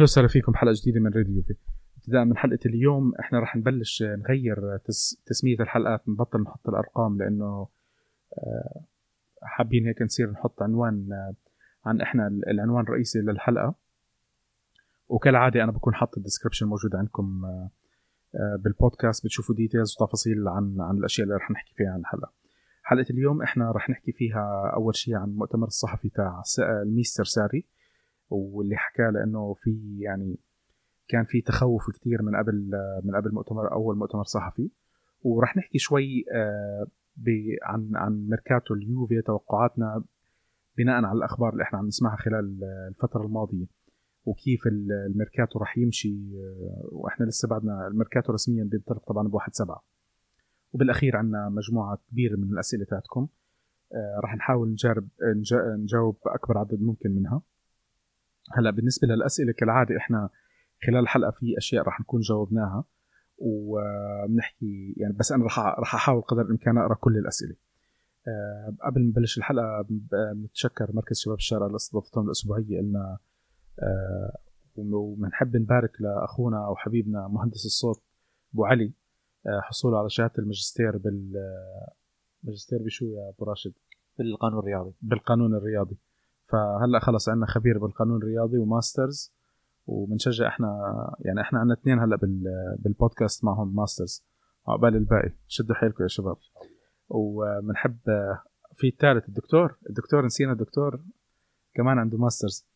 أهلا وسهلا فيكم. بحلقه جديدة من راديو يوفي ابتداء من حلقة اليوم. إحنا راح نبلش نغير تس... تسمية الحلقات نبطل نحط الأرقام لأنه آه، حابين هيك نصير نحط عنوان آه، عن إحنا العنوان الرئيسي للحلقة. وكالعادة أنا بكون حاط ال description موجود عندكم آه، بالبودكاست. بتشوفوا details وتفاصيل عن عن الأشياء اللي رح نحكي فيها عن الحلقة. حلقة اليوم إحنا رح نحكي فيها أول شيء عن المؤتمر الصحفي تاع الميستر ساري. واللي حكى لأنه في يعني كان في تخوف كثير من قبل من قبل مؤتمر أول مؤتمر صحفي. وراح نحكي شوي آه، عن عن ميركاتو اليوفي توقعاتنا بناء على الأخبار اللي إحنا عم نسمعها خلال الفترة الماضية وكيف الميركاتو راح يمشي آه، وإحنا لسه بعدنا الميركاتو رسميا بينطلق طبعا بواحد سبعة. وبالأخير عندنا مجموعة كبيرة من الأسئلة تاعتكم آه، راح نحاول نجرب نجاوب أكبر عدد ممكن منها. هلا بالنسبة للأسئلة كالعادة إحنا خلال الحلقة في أشياء راح نكون جاوبناها وبنحكي يعني بس أنا راح راح أحاول قدر الإمكان أقرأ كل الأسئلة. أه قبل ما نبلش الحلقة بنتشكر مركز شباب الشارع لاستضافتهم الأسبوعية لنا أه وبنحب نبارك لأخونا وحبيبنا مهندس الصوت أبو علي. أه حصوله على شهادة الماجستير بال ماجستير بشو يا أبو راشد؟ بالقانون الرياضي. بالقانون الرياضي. فهلأ خلص عندنا خبير بالقانون الرياضي و masters وبنشجع إحنا يعني إحنا عندنا اثنين هلأ بالبودكاست معهم masters. عقبال الباقي. شدوا حيلكم يا شباب. وبنحب في الثالث الدكتور. الدكتور نسينا الدكتور. كمان عنده masters.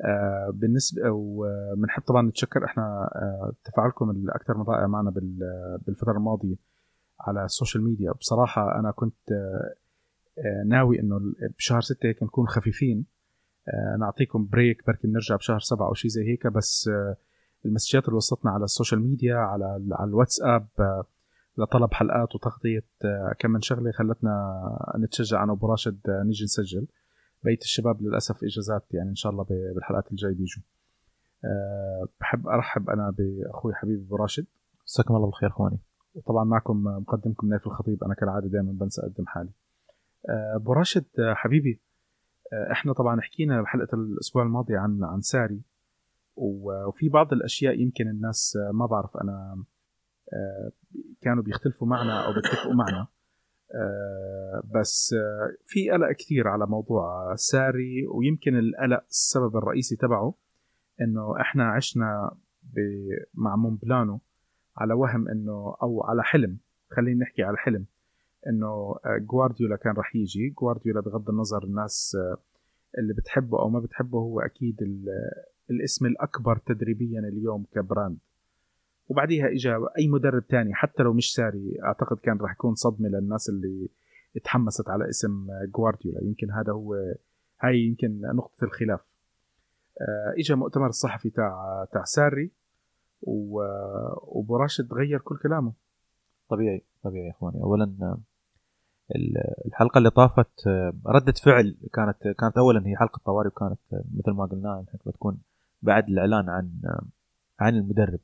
آه بالنسبة وبنحب طبعا نتشكر إحنا آه تفاعلكم الأكثر من رائع معنا بالفترة الماضية على ال social media. بصراحة أنا كنت آه, آه، ناوي إنه بشهر ستة هيك نكون خفيفين. آه، نعطيكم break بركي بنرجع بشهر سبعة أو شيء زي هيك. بس آه، المسجات اللي وصلتنا على ال social media على على الواتساب آه، لطلب حلقات وتغطية كم من شغلة خلتنا نتشجع أنا وأبو راشد نيجي نسجل. بقية الشباب للأسف إجازات يعني إن شاء الله بالحلقات الجاية بيجوا. بحب أرحب أنا بأخوي حبيبي أبو راشد. مساكم الله بالخير إخواني. وطبعا معكم مقدمكم نايف الخطيب أنا كالعادة دائما بنسى أقدم حالي. أبو راشد حبيبي إحنا طبعا حكينا بحلقة الأسبوع الماضي عن عن ساري وفي بعض الأشياء يمكن الناس ما بعرف أنا آه، كانوا بيختلفوا معنا أو بيتفقوا معنا. آه، بس آه، في قلق كثير على موضوع ساري ويمكن القلق السبب الرئيسي تبعه إنه إحنا عشنا مع مومبلانو على وهم إنه أو على حلم خلينا نحكي على حلم. إنه جوارديولا كان رح يجي. جوارديولا بغض النظر الناس اللي بتحبه أو ما بتحبه هو أكيد الاسم الأكبر تدريبيا اليوم ك brand. وبعديها اجى أي مدرب تاني حتى لو مش ساري أعتقد كان راح يكون صدمة للناس اللي اتحمست على اسم جوارديولا. يمكن هذا هو هاي يمكن نقطة الخلاف. آه، اجى مؤتمر الصحفي تاع تاع ساري وأبو راشد غير كل كلامه. طبيعي طبيعي يا إخواني. اولا الحلقة اللي طافت ردة فعل كانت كانت اولا هي حلقة طوارئ وكانت مثل ما قلنا بتكون بعد الإعلان عن عن المدرب.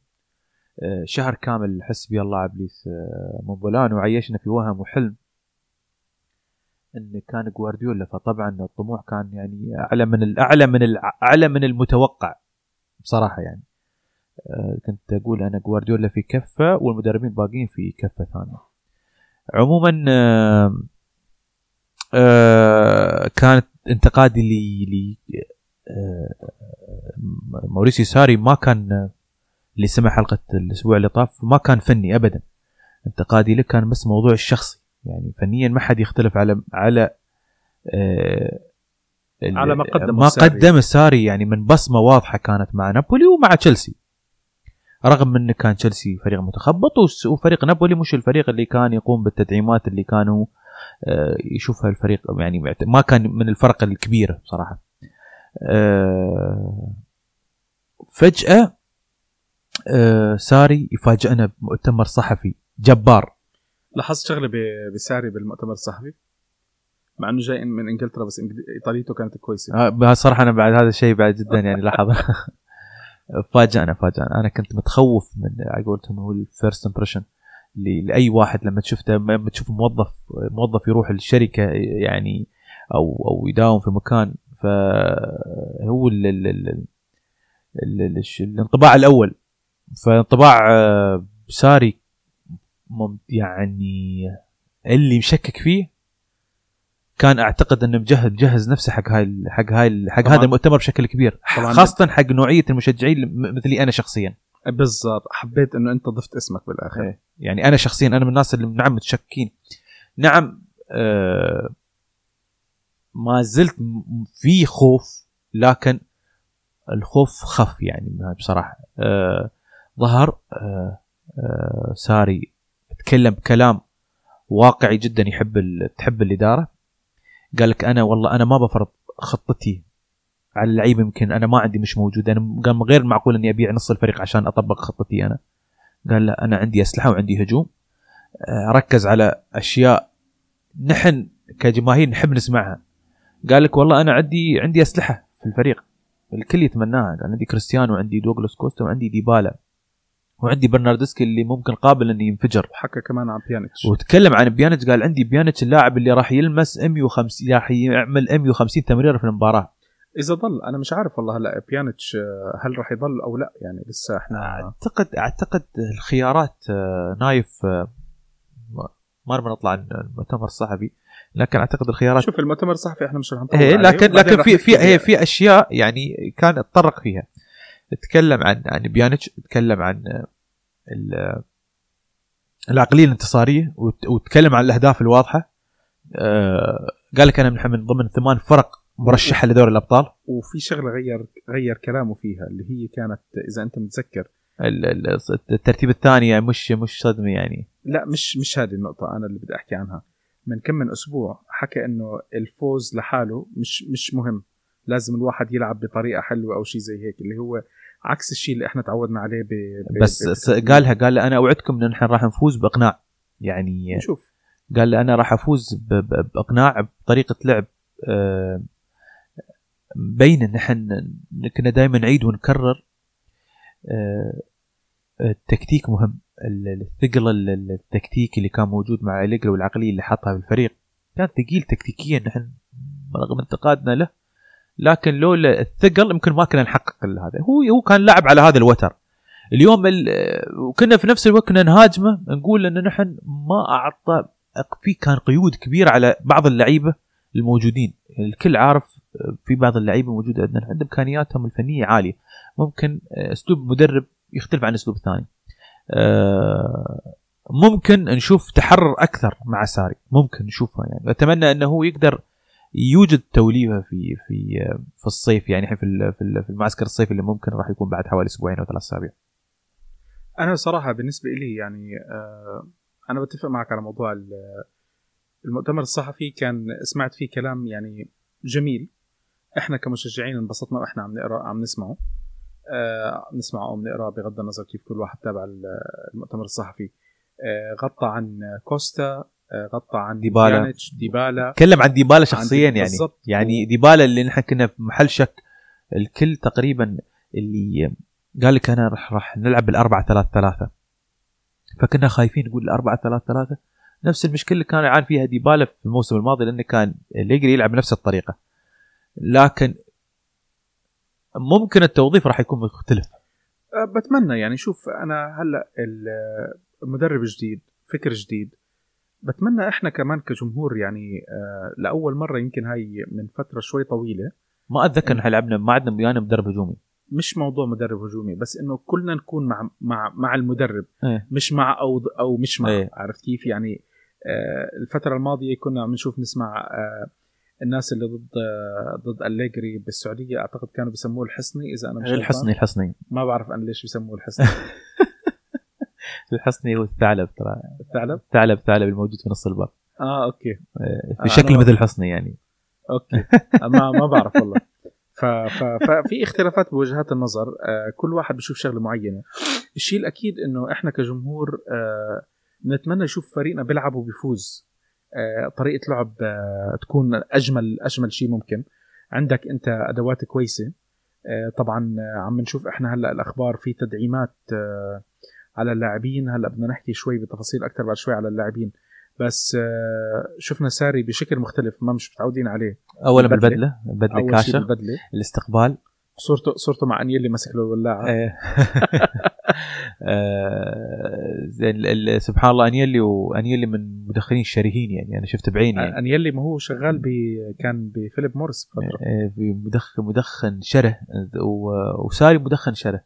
شهر كامل حسبي الله إبليس مونبولان وعيشنا في وهم وحلم إن كان جوارديولا. فطبعا الطموح كان يعني أعلى من الاعلى من أعلى من المتوقع بصراحة يعني. كنت أقول أنا جوارديولا في كفة والمدربين باقيين في كفة ثانية. عموما آه آه كانت انتقادي ل آه موريسيو ساري ما كان اللي سمع حلقة الأسبوع اللي طاف ما كان فني ابدا. انتقادي له كان بس موضوع الشخصي. يعني فنيا ما حد يختلف على على آه على ما قدم ما قدم الساري يعني من بصمة واضحة كانت مع نابولي ومع تشيلسي. رغم انه كان تشيلسي فريق متخبط وفريق نابولي مش الفريق اللي كان يقوم بالتدعيمات اللي كانوا آه، يشوفها الفريق يعني ما كان من الفرق الكبيرة بصراحة. آه، فجأة آه، ساري يفاجئنا بمؤتمر صحفي جبار. لاحظت شغلة بساري بالمؤتمر الصحفي؟ مع إنه جاي من إنجلترا بس إيطاليته كانت كويسة. آه صراحة أنا بعد هذا الشيء بعد جدا يعني لاحظ فاجأنا فاجأنا. أنا كنت متخوف من على قولتهم هو ال first impression لأي واحد لما شفته لما تشوف موظف موظف يروح الشركة يعني أو أو يداوم في مكان. فهو الانطباع الأول. فانطباع آه، ساري يعني اللي مشكك فيه كان أعتقد إنه مجهز مجهز نفسه حق هاي حق هاي حق. هذا المؤتمر بشكل كبير. خاصة حق نوعية المشجعين مثلي أنا شخصيا بالضبط حبيت إنه أنت ضفت اسمك بالآخر إيه. يعني أنا شخصيا أنا من الناس اللي نعم متشككين نعم آه ما زلت في خوف لكن الخوف خف يعني بصراحة آه ظهر آه آه ساري تكلم بكلام واقعي جدا يحب ال- تحب الإدارة قال لك أنا والله أنا ما بفرض خطتي على اللعيبة يمكن أنا ما عندي مش موجود. أنا قال غير معقول إني أبيع نص الفريق عشان أطبق خطتي أنا. قال لا أنا عندي أسلحة وعندي هجوم. آه، ركز على أشياء نحن كجماهير نحب نسمعها. قال لك والله أنا عندي عندي أسلحة في الفريق الكل يتمناها. قال عندي كريستيانو وعندي دوغلاس كوستا وعندي ديبالا. وعندي برناردسكي اللي ممكن قابل إنه ينفجر. وحكى كمان عن بيانيتش. وتكلم عن بيانيتش قال عندي بيانيتش اللاعب اللي راح يلمس 150 راح يعمل 150 تمريرة في المباراة. إذا ضل أنا مش عارف والله هلا بيانيتش آه، هل راح يضل أو لا؟ يعني لسه إحنا اعتقد أعتقد الخيارات آه، نايف آه، ما- نبغى نطلع عن المؤتمر الصحفي لكن أعتقد الخيارات شوف المؤتمر الصحفي إحنا مش رح نطول إيه عليه، لكن لكن في في هي فيها. في أشياء يعني كان اتطرق فيها. تكلم عن عن بيانيتش تكلم عن آه، ال- العقلية الانتصارية وت- وتكلم عن الأهداف الواضحة. آه، قال لك أنا من من ضمن ثمان فرق مرشحة لدوري الأبطال. وفي شغلة غير غير كلامه فيها اللي هي كانت إذا أنت متذكر. ال- ال- الترتيب الثاني مش مش صدمة يعني. لا مش مش هذه النقطة أنا اللي بدي أحكي عنها. من كم من أسبوع حكى إنه الفوز لحاله مش مش مهم. لازم الواحد يلعب بطريقة حلوة أو شيء زي هيك اللي هو عكس الشيء اللي إحنا تعودنا عليه ب... ب... بس ب- قالها قال أنا أوعدكم ان نحن راح نفوز بإقناع. يعني نشوف. قال لي أنا راح أفوز ب- ب- بإقناع بطريقة لعب آه، مبين إن إحنا كنا دائما نعيد ونكرر آه، التكتيك مهم. ال- الثقل ال- ال- التكتيكي اللي كان موجود مع أليجري والعقلية اللي حطها في الفريق كان ثقيل تكتيكيا نحن رغم انتقادنا له لكن لولا الثقل يمكن ما كنا نحقق هذا. هو هو كان لاعب على هذا الوتر. اليوم ال- وكنا في نفس الوقت كنا نهاجمه نقول ان نحن ما اعطى في كان قيود كبيره على بعض اللعيبة الموجودين. الكل عارف في بعض اللعيبة موجودة عندنا. عندهم إمكانياتهم الفنية عالية. ممكن أسلوب مدرب يختلف عن أسلوب ثاني. آه، ممكن نشوف تحرر أكثر مع ساري. ممكن نشوفها يعني. أتمنى إنه هو يقدر يوجد توليفة في في في الصيف يعني في في ال- في المعسكر الصيفي اللي ممكن راح يكون بعد حوالي أسبوعين أو ثلاث أسابيع. أنا صراحة بالنسبة لي يعني آه أنا بتفق معك على موضوع ال- المؤتمر الصحفي. كان سمعت فيه كلام يعني جميل. إحنا كمشجعين انبسطنا وإحنا عم نقرأ عم نسمعه. آه نسمع أو بنقرأ بغض النظر كيف كل واحد تابع ال- المؤتمر الصحفي. آه غطى عن كوستا غطى عن ديبالا. ديبالا. تكلم عن ديبالا شخصيا يعني. بالضبط. يعني ديبالا اللي نحن كنا في محل شك. الكل تقريبا اللي قال لك أنا راح راح نلعب بالأربعة ثلاث ثلاثة. فكنا خايفين نقول الأربعة ثلاث ثلاثة. نفس المشكلة اللي كان يعاني فيها ديبالا في الموسم الماضي لأنه كان ليجري يلعب بنفس الطريقة. لكن ممكن التوظيف راح يكون مختلف. أه، بتمنى يعني. شوف أنا هلأ ال- المدرب جديد فكر جديد. بتمنى إحنا كمان كجمهور يعني آه، لأول مرة يمكن هاي من فترة شوي طويلة. ما أتذكر ان إحنا لعبنا ما عندنا ويانا مدرب هجومي. مش موضوع مدرب هجومي بس إنه كلنا نكون مع مع مع المدرب. إيه. مش مع أو أو مش مع. إيه. عرفت كيف؟ يعني آه، الفترة الماضية كنا عم نشوف نسمع آه، الناس اللي ضد آه، ضد أليجري بالسعودية أعتقد كانوا بيسموه الحصني إذا أنا مش. الحصني الحصني. ما بعرف أنا ليش بيسموه الحصني. الحصني هو الثعلب ترى. الثعلب؟ الثعلب الثعلب الموجود في نص البر. آه okay. في آه، شكل مثل الحصني يعني. okay. ما ما بعرف والله. ف... ف... ففي اختلافات بوجهات النظر. آه كل واحد بيشوف شغلة معينة. الشيء الأكيد إنه إحنا كجمهور آه نتمنى نشوف فريقنا بيلعب وبيفوز. آه طريقة لعب آه تكون أجمل أجمل شيء ممكن. عندك أنت أدوات كويسة. آه طبعا آه، عم نشوف إحنا هلأ الأخبار في تدعيمات آه على اللاعبين. هلأ بدنا نحكي شوي بتفاصيل أكثر بعد شوي على اللاعبين. بس آه شفنا ساري بشكل مختلف ما مش متعودين عليه. أولا. بالبدلة شيء كاشة بالبدلة. الاستقبال. صورته صورته مع انيلي ماسك له الولاعه آه، آه، سبحان الله انيلي وانيلي من المدخنين الشرهين يعني أنا شفت بعيني يعني. انيلي ما هو شغال ب كان بفيليب مورس فترة. في مدخن مدخن شره وساري مدخن شره.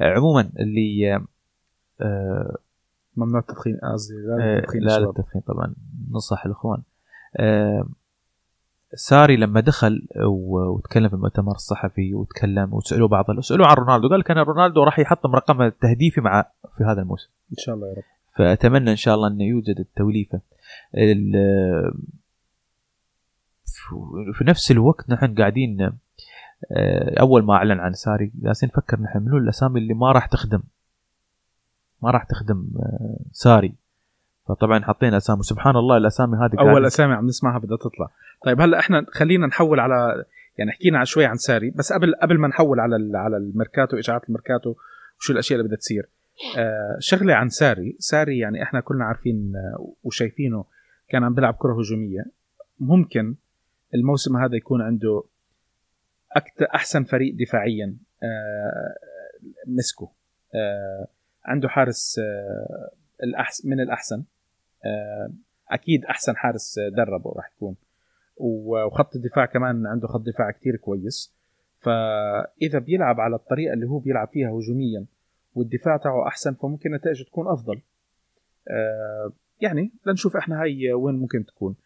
آه، عموما اللي آه، ممنوع التدخين قصدي لا آه، التدخين لا لا الشباب. التدخين طبعا. ننصح الإخوان. آه، ساري لما دخل وتكلم في المؤتمر الصحفي وتكلم وسألوه بعض سألوه عن رونالدو قال كان رونالدو راح يحطم رقم التهديفي مع في هذا الموسم. إن شاء الله يا رب. فأتمنى إن شاء الله أنه يوجد التوليفة. ال- في نفس الوقت نحن قاعدين آه، أول ما أعلن عن ساري جالسين نفكر نحن منو الأسامي اللي ما راح تخدم. ما راح تخدم آه، ساري. فطبعا حطينا أسامي. سبحان الله الأسامي هذه أول أسامي عم نسمعها بدها تطلع. طيب هلأ إحنا خلينا نحول على يعني حكينا شوي عن ساري. بس قبل قبل ما نحول على على الميركاتو إشاعات الميركاتو وشو الأشياء اللي بدها تصير. آه شغلة عن ساري. ساري يعني إحنا كلنا عارفين آه وشايفينه كان عم بيلعب كرة هجومية. ممكن الموسم هذا يكون عنده أكتر أحسن فريق دفاعيا آه مسكه. آه عنده حارس آه الأحسن من الأحسن. آه أكيد أحسن حارس دربه راح يكون. وخط الدفاع كمان عنده خط دفاع كتير كويس. فإذا بيلعب على الطريقة اللي هو بيلعب فيها هجوميا والدفاع تاعه أحسن فممكن نتائجه تكون أفضل. آه، يعني لنشوف إحنا هاي وين ممكن تكون.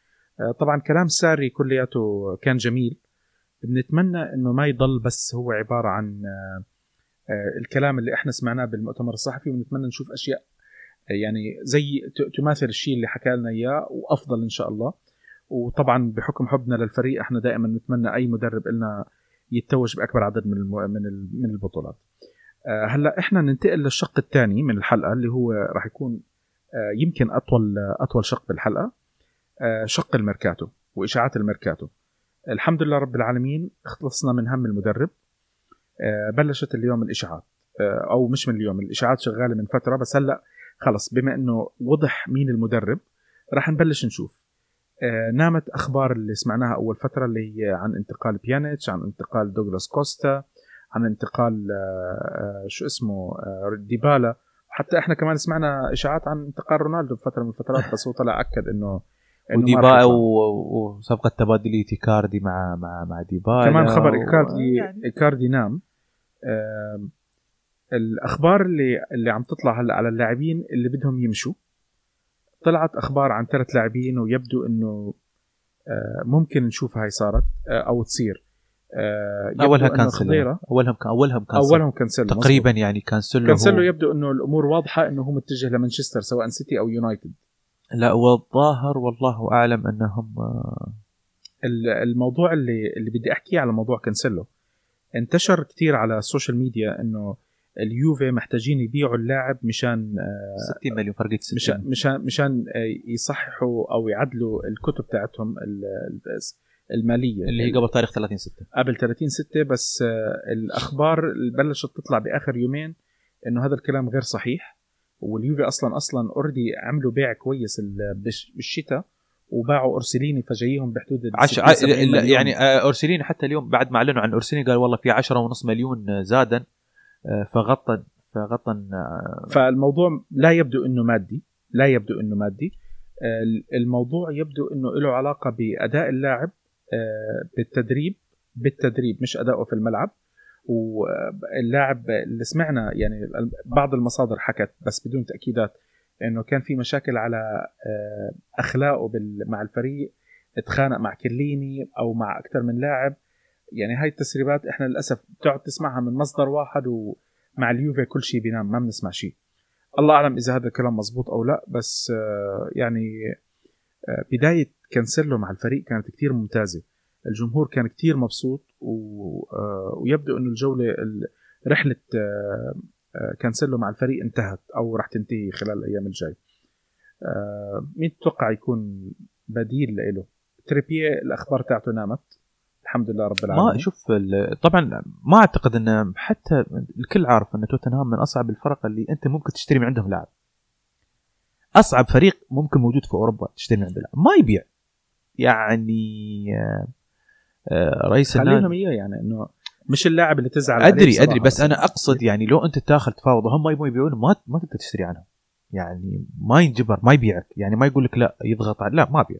طبعا كلام ساري كلياته كان جميل. بنتمنى إنه ما يضل بس هو عبارة عن الكلام اللي إحنا سمعناه بالمؤتمر الصحفي ونتمنى نشوف أشياء يعني زي تماثل الشيء اللي حكى لنا إياه وأفضل إن شاء الله وطبعا بحكم حبنا للفريق إحنا دائما نتمنى أي مدرب لنا يتوج بأكبر عدد من. من من البطولات. آه، هلأ إحنا ننتقل للشق الثاني من الحلقة اللي هو راح يكون آه، يمكن أطول أطول شق بالحلقة آه، شق الميركاتو وإشاعات الميركاتو. الحمد لله رب العالمين خلصنا من هم المدرب آه، بلشت اليوم الإشاعات. آه، أو مش من اليوم الإشاعات شغالة من فترة بس هلأ خلص بما إنه وضح مين المدرب راح نبلش نشوف. آه، نامت أخبار اللي سمعناها أول فترة اللي هي عن انتقال بيانيتش عن انتقال دوغلاس كوستا عن انتقال آه، آه، شو اسمه آه، ديبالا. حتى إحنا كمان سمعنا إشاعات عن انتقال رونالدو بفترة من الفترات بس هو طلع أكد إنه وديبالا يطلع. و- وصفقه تبادليه ايكاردي مع مع مع ديبالا كمان خبر و- ايكاردي يعني إيكاردي نام. الأخبار اللي اللي عم تطلع هلأ على اللاعبين اللي بدهم يمشوا. طلعت أخبار عن ثلاث لاعبين ويبدو إنه آه، ممكن نشوف هاي صارت آه، أو تصير. آه، أولها كانسلو. أولهم كان أولهم كانسلو. أولهم كانسلو تقريبا يعني كانسلو كانسلو يبدو إنه الأمور واضحة إنه هو متجه لمانشستر سواء سيتي أو يونايتد. لا والظاهر والله أعلم أنهم آه، ال- الموضوع اللي اللي بدي أحكيه على موضوع كانسيلو. انتشر كتير على ال social media إنه اليوفي محتاجين يبيعوا اللاعب مشان آه، 60 مليون فرقت 60 مشان مشان مشان آه، يصححوا أو يعدلوا الكتب تاعتهم ال- ال- المالية. اللي هي قبل تاريخ 30 6 قبل 30 6 بس آه، الأخبار اللي بلشت تطلع بآخر يومين إنه هذا الكلام غير صحيح. واليوفي أصلا أصلا already عملوا بيع كويس ال- بالش- بالشتاء وباعوا اورسوليني فجايهم بحدود عش... 60 ع... 70 لا، مليون. يعني آه، اورسوليني حتى اليوم بعد ما أعلنوا عن اورسوليني قال والله في 10 ونص مليون آه، زادا آه، فغطى فغطى آه، فالموضوع لا يبدو إنه مادي لا يبدو إنه مادي آه، الموضوع يبدو إنه له علاقة بأداء اللاعب آه، بالتدريب بالتدريب مش أداؤه في الملعب واللاعب اللي سمعنا يعني بعض المصادر حكت بس بدون تأكيدات إنه كان في مشاكل على آه، أخلاقه مع الفريق اتخانق مع كليني أو مع أكثر من لاعب. يعني هاي التسريبات إحنا للأسف بتقعد تسمعها من مصدر واحد ومع اليوفي كل شيء بينام ما بنسمع شيء الله أعلم إذا هذا الكلام مزبوط أو لا بس آه، يعني آه، بداية كانسيلو مع الفريق كانت كتير ممتازة. الجمهور كان كتير مبسوط و... آه، ويبدو إنه الجولة ال- رحلة آه، آه، كانسيلو مع الفريق انتهت أو راح تنتهي خلال الأيام الجاي. مين تتوقع يكون بديل له؟ تريبير الأخبار تاعته نامت. الحمد لله رب العالمين. ما شوف طبعا ما أعتقد ان حتى الكل عارف إن توتنهام من أصعب الفرق اللي أنت ممكن تشتري من عندهم لاعب. أصعب فريق ممكن موجود في أوروبا تشتري من عنده لاعب. ما يبيع. يعني آه، رئيس خليهم النادي. اياه يعني إنه مش اللاعب اللي تزعل أدري. أدري بس أنا أقصد يعني لو أنت تاخذ تفاوض وهم ما يبون يبيعون ما ما تقدر تشتري عنهم يعني ما ينجبر ما يبيعك. يعني ما يقول لك لا يضغط على لا ما بيع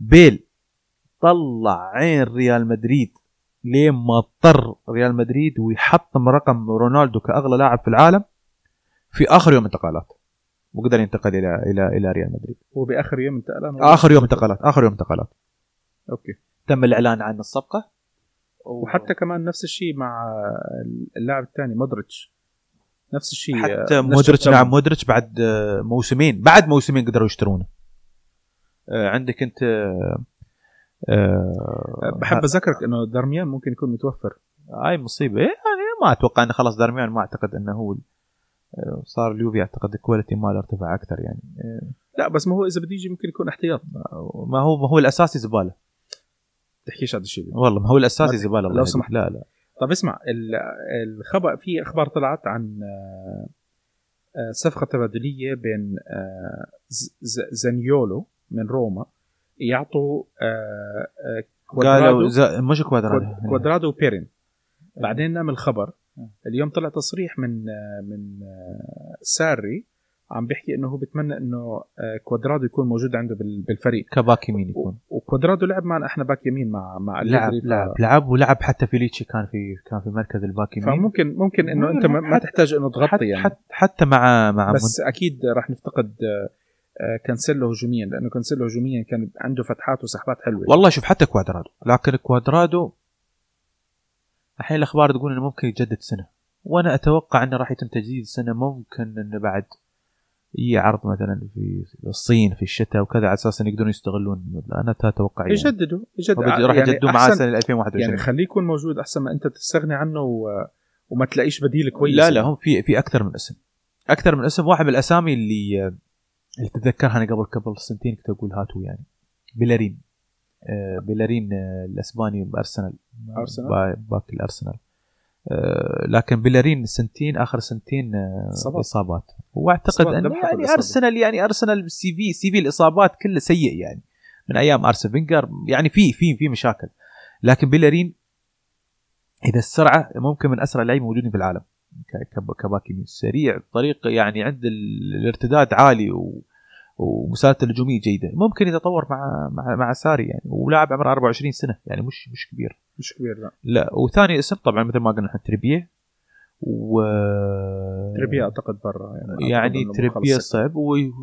بيل طلع عين ريال مدريد لين ما اضطر ريال مدريد ويحطم رقم رونالدو كأغلى لاعب في العالم في آخر يوم انتقالات. وقدر ينتقل إلى إلى إلى ريال مدريد. هو باخر يوم انتقل آخر يوم انتقالات آخر يوم انتقالات. okay. تم الإعلان عن الصفقة؟ وحتى كمان نفس الشيء مع اللاعب الثاني مودريتش. نفس الشيء حتى مودريتش. نعم مودريتش بعد موسمين بعد موسمين قدروا يشترونه. آه، عندك أنت آه، آه، بحب أذكرك إنه دارميان ممكن يكون متوفر. هاي مصيبة. إيه، يعني ما أتوقع إنه خلاص دارميان ما أعتقد إنه هو صار اليوفي أعتقد الكواليتي ماله ارتفع أكثر يعني. لا بس ما هو إذا بده يجي ممكن يكون احتياط. ما هو ما هو الاساسي زباله تحكيش هذا الشيء والله ما هو الأساسي زبالة لو. سمحت. لا لا طب اسمع ال- الخبر في أخبار طلعت عن آه، آه، صفقة تبادلية بين آه، زانيولو من روما يعطوا قالوا كوادرادو ز... مش كوادرادو كواد- كوادرادو وبيرين بعدين نعمل خبر اليوم طلع تصريح من من ساري عم بيحكي إنه هو بيتمنى إنه آه، كوادرادو يكون موجود عنده بال- بالفريق. ك back يمين يكون. وكوادرادو لعب معنا إحنا back يمين مع مع لعب ف- لعب لعب ولعب حتى فيليتشي كان في كان في مركز ال back يمين. فممكن ممكن إنه أنت ما ما تحتاج إنه تغطي حتى, يعني. حتى, حتى مع مع بس أكيد راح نفتقد آه، كانسيلو هجوميا لأنه كانسيلو هجوميا كان عنده فتحات وسحبات حلوة. والله شوف حتى كوادرادو. لكن كوادرادو الحين الأخبار تقول إنه ممكن يجدد سنة. وأنا أتوقع إنه راح يتم تجديد سنة ممكن إنه بعد. يجي عرض مثلا في الصين في الشتاء وكذا على أساس انه يقدرون يستغلون. أنا أتوقع يعني. يجددوا يجدد وبدي- راح يعني يجددوا معاه سنة 2021 يعني خليه يكون موجود أحسن ما أنت تستغني عنه و... وما تلاقيش بديل كويس لا لا هم في في أكثر من اسم. أكثر من اسم. واحد من الأسامي اللي اللي تتذكرها أنا قبل قبل سنتين كنت أقول هاتوا يعني. بيلارين. آه بيلارين آه الأسباني بارسنال أرسنال؟ با- back الأرسنال. لكن بيلارين سنتين آخر سنتين آه. إصابات. واعتقد انه لمحة يعني. أرسنال يعني أرسنال سيء في سيء في الإصابات كله سيء يعني من أيام أرسن فينجر. يعني في في في مشاكل. لكن بيلارين إذا السرعة ممكن من أسرع اللعيبه موجودين في العالم. كباك يمين. سريع بطريقه يعني عند ال- الارتداد عالي و ومساعدته الهجومية جيدة. ممكن يتطور مع مع مع ساري يعني. ولاعب عمره 24 سنة يعني مش مش كبير. مش كبير لا. لا وثاني اسم طبعا مثل ما قلنا إحنا تريبية. و تريبيا أعتقد برا يعني, يعني تريبية صعب.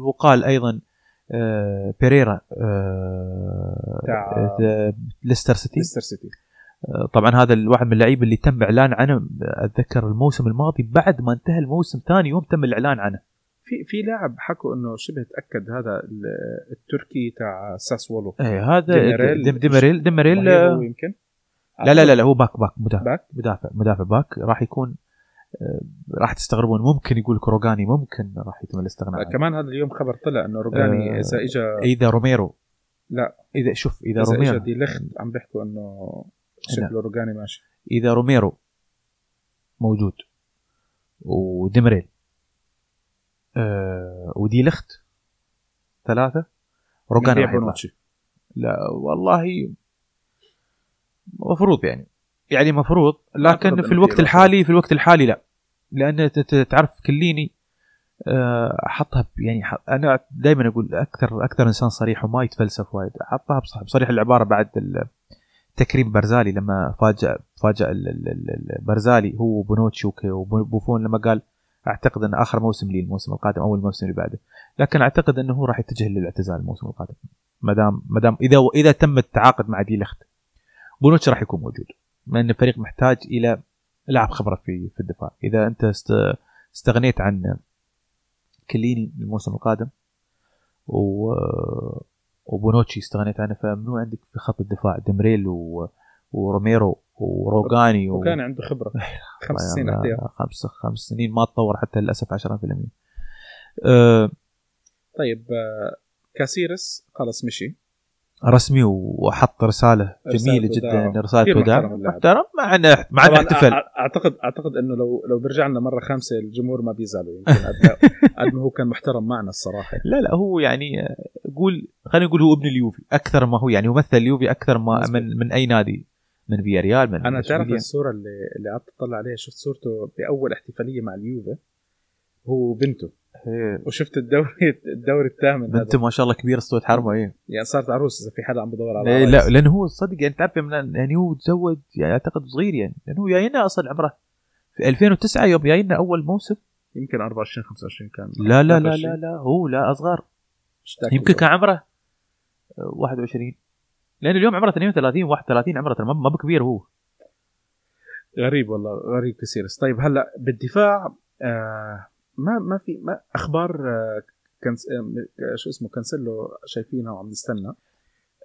وقال أيضا آه بيريرا آه آه ليستر سيتي. ليستر سيتي. آه، طبعا هذا الواحد من اللعيبة اللي تم إعلان عنه. أتذكر الموسم الماضي بعد ما انتهى الموسم ثاني يوم تم الإعلان عنه. في في لاعب حكوا إنه شبه تأكد هذا ال- التركي تاع ساسولو. إيه هذا ديميريل. ديم- ديميريل ديميريل آه، يمكن. لا لا لا لا هو back back مدافع. back؟ مدافع مدافع back. راح يكون آه، راح تستغربون. ممكن يقول روجاني ممكن راح يتم الاستغناء كمان هذا اليوم خبر طلع إنه روجاني آه، إذا اجى إذا روميرو. لا. إذا شوف إذا إذا اجى روميرو. دي ليخت عم بيحكوا إنه شكله روجاني ماشي. إذا روميرو موجود. وديمريل آه ودي لخت راح يطلع. بونوتشي لا والله مفروض يعني. يعني مفروض لكن في الوقت الحالي في الوقت الحالي لا. لأن تعرف كيليني آه، أحطها يعني أنا دائما أقول أكثر أكثر إنسان صريح وما يتفلسف وايد. أحطها بصريح العبارة بعد تكريم برزالي لما فاجأ فاجأ ال- ال- ال- ال- برزالي هو وبونوتشي وبوفون لما قال أعتقد أن آخر موسم لي الموسم القادم أو الموسم اللي بعده. لكن أعتقد أنه هو راح يتجه للاعتزال الموسم القادم. ما دام ما دام إذا اذا تم التعاقد مع دي لخت بونوتشي راح يكون موجود لأن الفريق محتاج إلى لاعب خبرة في في الدفاع. إذا أنت است- استغنيت عن كليني الموسم القادم و وبونوتشي استغنيت عنه فمنو عندك في خط الدفاع؟ ديمريل و... وروميرو وروغاني و... وكان عنده خبرة. خمس سنين احتياط. خمس خمس سنين ما تطور حتى للأسف 10% أه طيب آه، كاسيرس خلص مشي. رسمي وحط رسالة جميلة. جدا رسالة وداع محترم مع انه مع انه احتفل اعتقد أعتقد إنه لو لو بيرجع لنا مرة خامسة الجمهور ما بيزعلوا. يمكن قد ما هو كان محترم معنا الصراحة. لا لا هو يعني آه، قول خلينا نقول هو ابن اليوفي أكثر ما هو يعني هو مثل اليوفي أكثر ما. من من أي نادي. من فيا ريال من أنا تعرف. الصورة اللي اللي قعدت أطلع عليها؟ شفت صورته بأول احتفالية مع اليوفي هو وبنته. إيه، وشفت الدوري الدوري الثامن بنته ما شاء الله كبيرة صوت حرمه إيه. يعني صارت عروس إذا في حدا عم بدور على إيه،. لا لأنه هو صدق يعني تعرف من يعني هو تزوج يعني أعتقد صغير يعني لأنه هو جاينا أصلا عمره في 2009 يوم جاينا أول موسم. يمكن 24 25 كان. لا لا لا 23. لا لا هو لا أصغر. يمكن كان عمره آه، 21 لأن اليوم عمره 32 31 عمره ترى ما ما بكبير هو. غريب والله غريب كثير. طيب هلأ بالدفاع آه ما ما في ما أخبار آه كنس آه شو اسمه كانسيلو شايفينها وعم نستنى.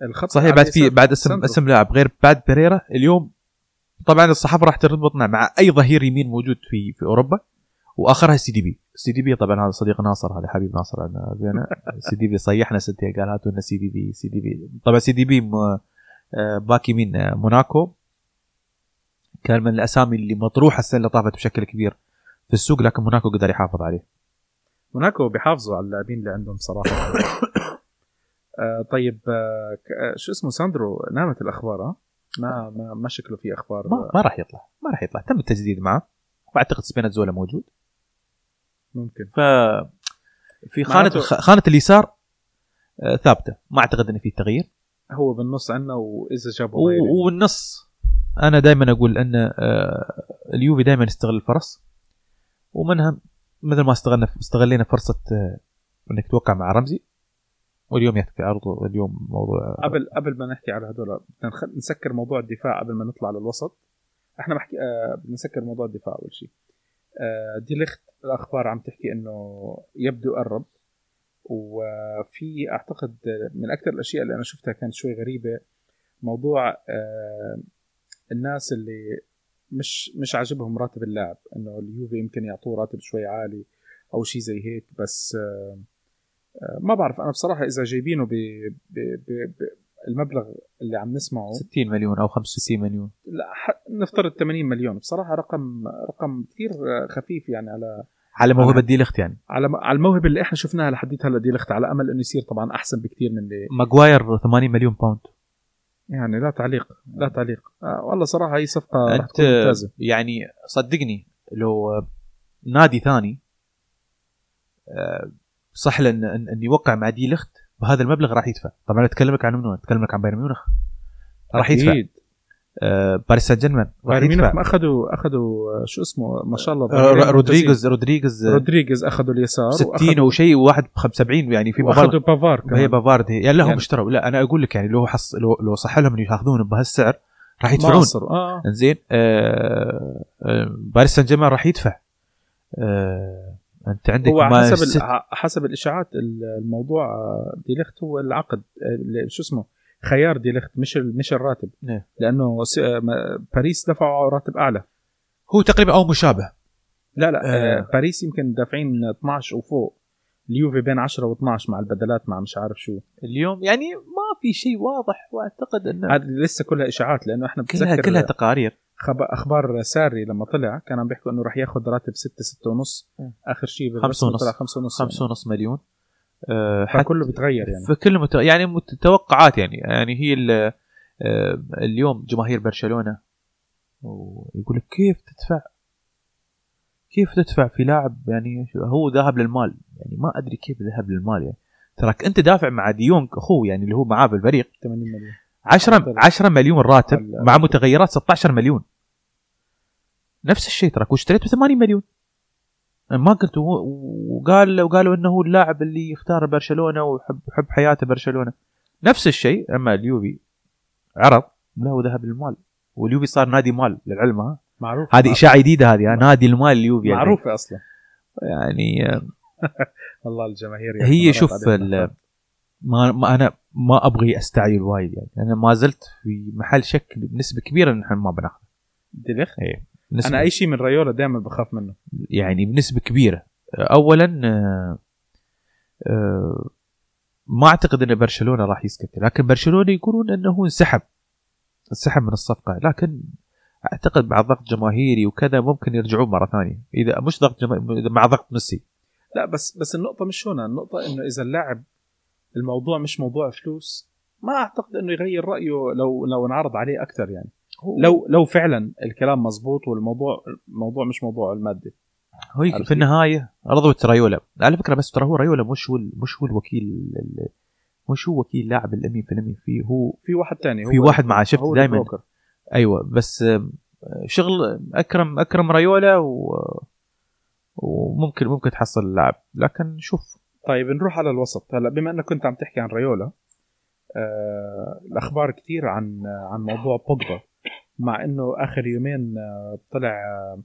الخط صحيح بعد في بعد اسم ساندرو. اسم لاعب غير بعد بيريرا اليوم طبعا الصحافة راح تربطنا مع أي ظهير يمين موجود في في أوروبا. وآخرها سي دي بي. سي دي بي طبعا هذا صديق ناصر هذا حبيب ناصر انا بينا سيديبي صيحنا سنتين قال هاتوا لنا سي دي بي سي دي بي. طبعا سي دي بي آه، باك يمين آه، موناكو. كان من الأسامي اللي مطروحة السنة اللي طافت بشكل كبير في السوق لكن موناكو قدر يحافظ عليه. موناكو بيحافظوا على اللاعبين اللي عندهم صراحة. آه طيب آه آه، شو اسمه ساندرو نامت الأخبار ها؟ ما ما ما شكله في أخبار. ما, ما راح يطلع ما راح يطلع. تم التجديد معه. وأعتقد سبيناتزولا موجود. ممكن. ف في خانة معناته- خانة اليسار آه، ثابتة. ما أعتقد إن في تغيير. هو بالنص عندنا وإذا جابوا غيري والنص. أنا دائما أقول أن آه، اليوفي دائما يستغل الفرص. ومنها مثل ما استغلنا استغلينا فرصة آه، إنك توقع مع رمزي. واليوم يكفي عرضه اليوم موضوع قبل قبل ما نحكي على نخ- نسكر موضوع الدفاع قبل ما نطلع للوسط. إحنا بحكي آه بدنا نسكر موضوع الدفاع أول شيء. آه دي ليخت الأخبار عم تحكي إنه يبدو قرب وفي أعتقد من أكثر الأشياء اللي أنا شفتها كانت شوي غريبة موضوع آه الناس اللي مش مش عاجبهم راتب اللاعب إنه اليوفي يمكن يعطوه راتب شوي عالي أو شيء زي هيك بس آه ما بعرف أنا بصراحة إذا جايبينه ب المبلغ اللي عم نسمعه. 60 مليون أو 65 مليون. لا نفترض 80 مليون. بصراحة رقم رقم كثير خفيف يعني على على موهبة دي لخت يعني. على على الموهبة اللي إحنا شفناها لحديت هلأ دي لخت على أمل إنه يصير طبعا أحسن بكثير من اللي ماجواير 80 مليون pound يعني لا تعليق لا تعليق. آه والله صراحة هي صفقة أنت ممتازة. يعني صدقني لو نادي ثاني آه، صح له إن يوقع مع دي بهذا المبلغ راح يدفع. طبعا أتكلمك عن منو أتكلمك عن بايرن ميونخ. راح يدفع. أكيد. آه، باريس سان جيرمان. بايرن ميونخ ما أخذوا أخذوا آه، شو اسمه؟ ما شاء الله آه، رودريغيز آه، رودريغيز أخذوا اليسار 60 وشيء وواحد ب 70 يعني في مبالغ وأخذوا بافار كمان. هي بافارد يعني لا هم يعني- اشتروا. لا أنا أقول لك يعني لو حص لو لو صح لهم إنه يأخذون بهالسعر راح يدفعون. ناصر آه. إنزين آه آه باريس سان جيرمان راح يدفع. آه أنت عندك هو حسب ست- حسب الإشاعات ال- الموضوع آه، ديليخت هو العقد شو اسمه خيار ديليخت مش ال- مش الراتب نعم. لأنه س- آه، باريس دفعوا راتب أعلى هو تقريبا أو مشابه لا لا آه. آه. باريس يمكن دافعين 12 وفوق اليوفي بين 10 و12 مع البدلات مع مش عارف شو اليوم يعني ما في شيء واضح وأعتقد إنه لسه كلها إشاعات لأنه إحنا كلها كلها تقارير. أخبار ساري لما طلع كان عم بيحكوا إنه راح ياخذ راتب 6 6 ونص. آخر شيء خمسة بالرسم ونص. طلع 5 ونص خمسة ونص مليون. يعني. فكله بيتغير يعني. فكل مت... يعني مت- توقعات يعني. يعني هي ال- آه، اليوم جماهير برشلونة ويقول لك كيف تدفع؟ كيف تدفع في لاعب يعني هو ذهب للمال؟ يعني ما أدري كيف ذهب للمال يعني. تراك أنت دافع مع ديونج أخوه يعني اللي هو معاه بالفريق 80 مليون. 10 10 مليون راتب مع متغيرات 16 مليون. نفس الشيء تراك واشتريته 80 مليون. ما قلت وقال وقالوا إنه هو اللاعب اللي يختار برشلونة ويحب يحب حياته برشلونة. نفس الشيء أما اليوفي عرض لا هو ذهب للمال. واليوفي صار نادي مال للعلم ها؟ معروف. هذه إشاعة جديدة هذه نادي المال اليوفي يعني. معروفة أصلا. يعني والله الجماهير يا هي شوف. ما, ما أنا ما أبغي أستعجل وايد يعني. أنا ما زلت في محل شك بنسبة كبيرة إن إحنا ما بناخذ ديليخت إيه. أنا أي شيء من ريولا دائما بخاف منه. يعني بنسبة كبيرة. اولا آه، آه، ما أعتقد إن برشلونة راح يسكت. لكن برشلونة يقولون إنه هو انسحب. انسحب من الصفقة. لكن أعتقد مع ضغط جماهيري وكذا ممكن يرجعون مرة ثانية. إذا مش ضغط جما... مع ضغط ميسي. لا بس بس النقطة مش هنا. النقطة إنه إذا اللاعب الموضوع مش موضوع فلوس. ما أعتقد إنه يغير رأيه لو لو انعرض عليه أكثر يعني. لو لو فعلا الكلام مزبوط والموضوع الموضوع مش موضوع المادي. هو في النهاية رضوت رايولا على فكرة بس ترى هو رايولا مش هو ال- مش هو الوكيل ال- مش هو وكيل لاعب الامين في الامين في هو في واحد تاني. في واحد معاه شفت دائما. أيوه بس آم، شغل أكرم أكرم رايولا و وممكن ممكن تحصل اللاعب. لكن شوف. طيب نروح على الوسط. هلا بما إنك كنت عم تحكي عن ريولا آه الأخبار كثير عن عن موضوع بوجبا. مع إنه آخر يومين آه طلع آه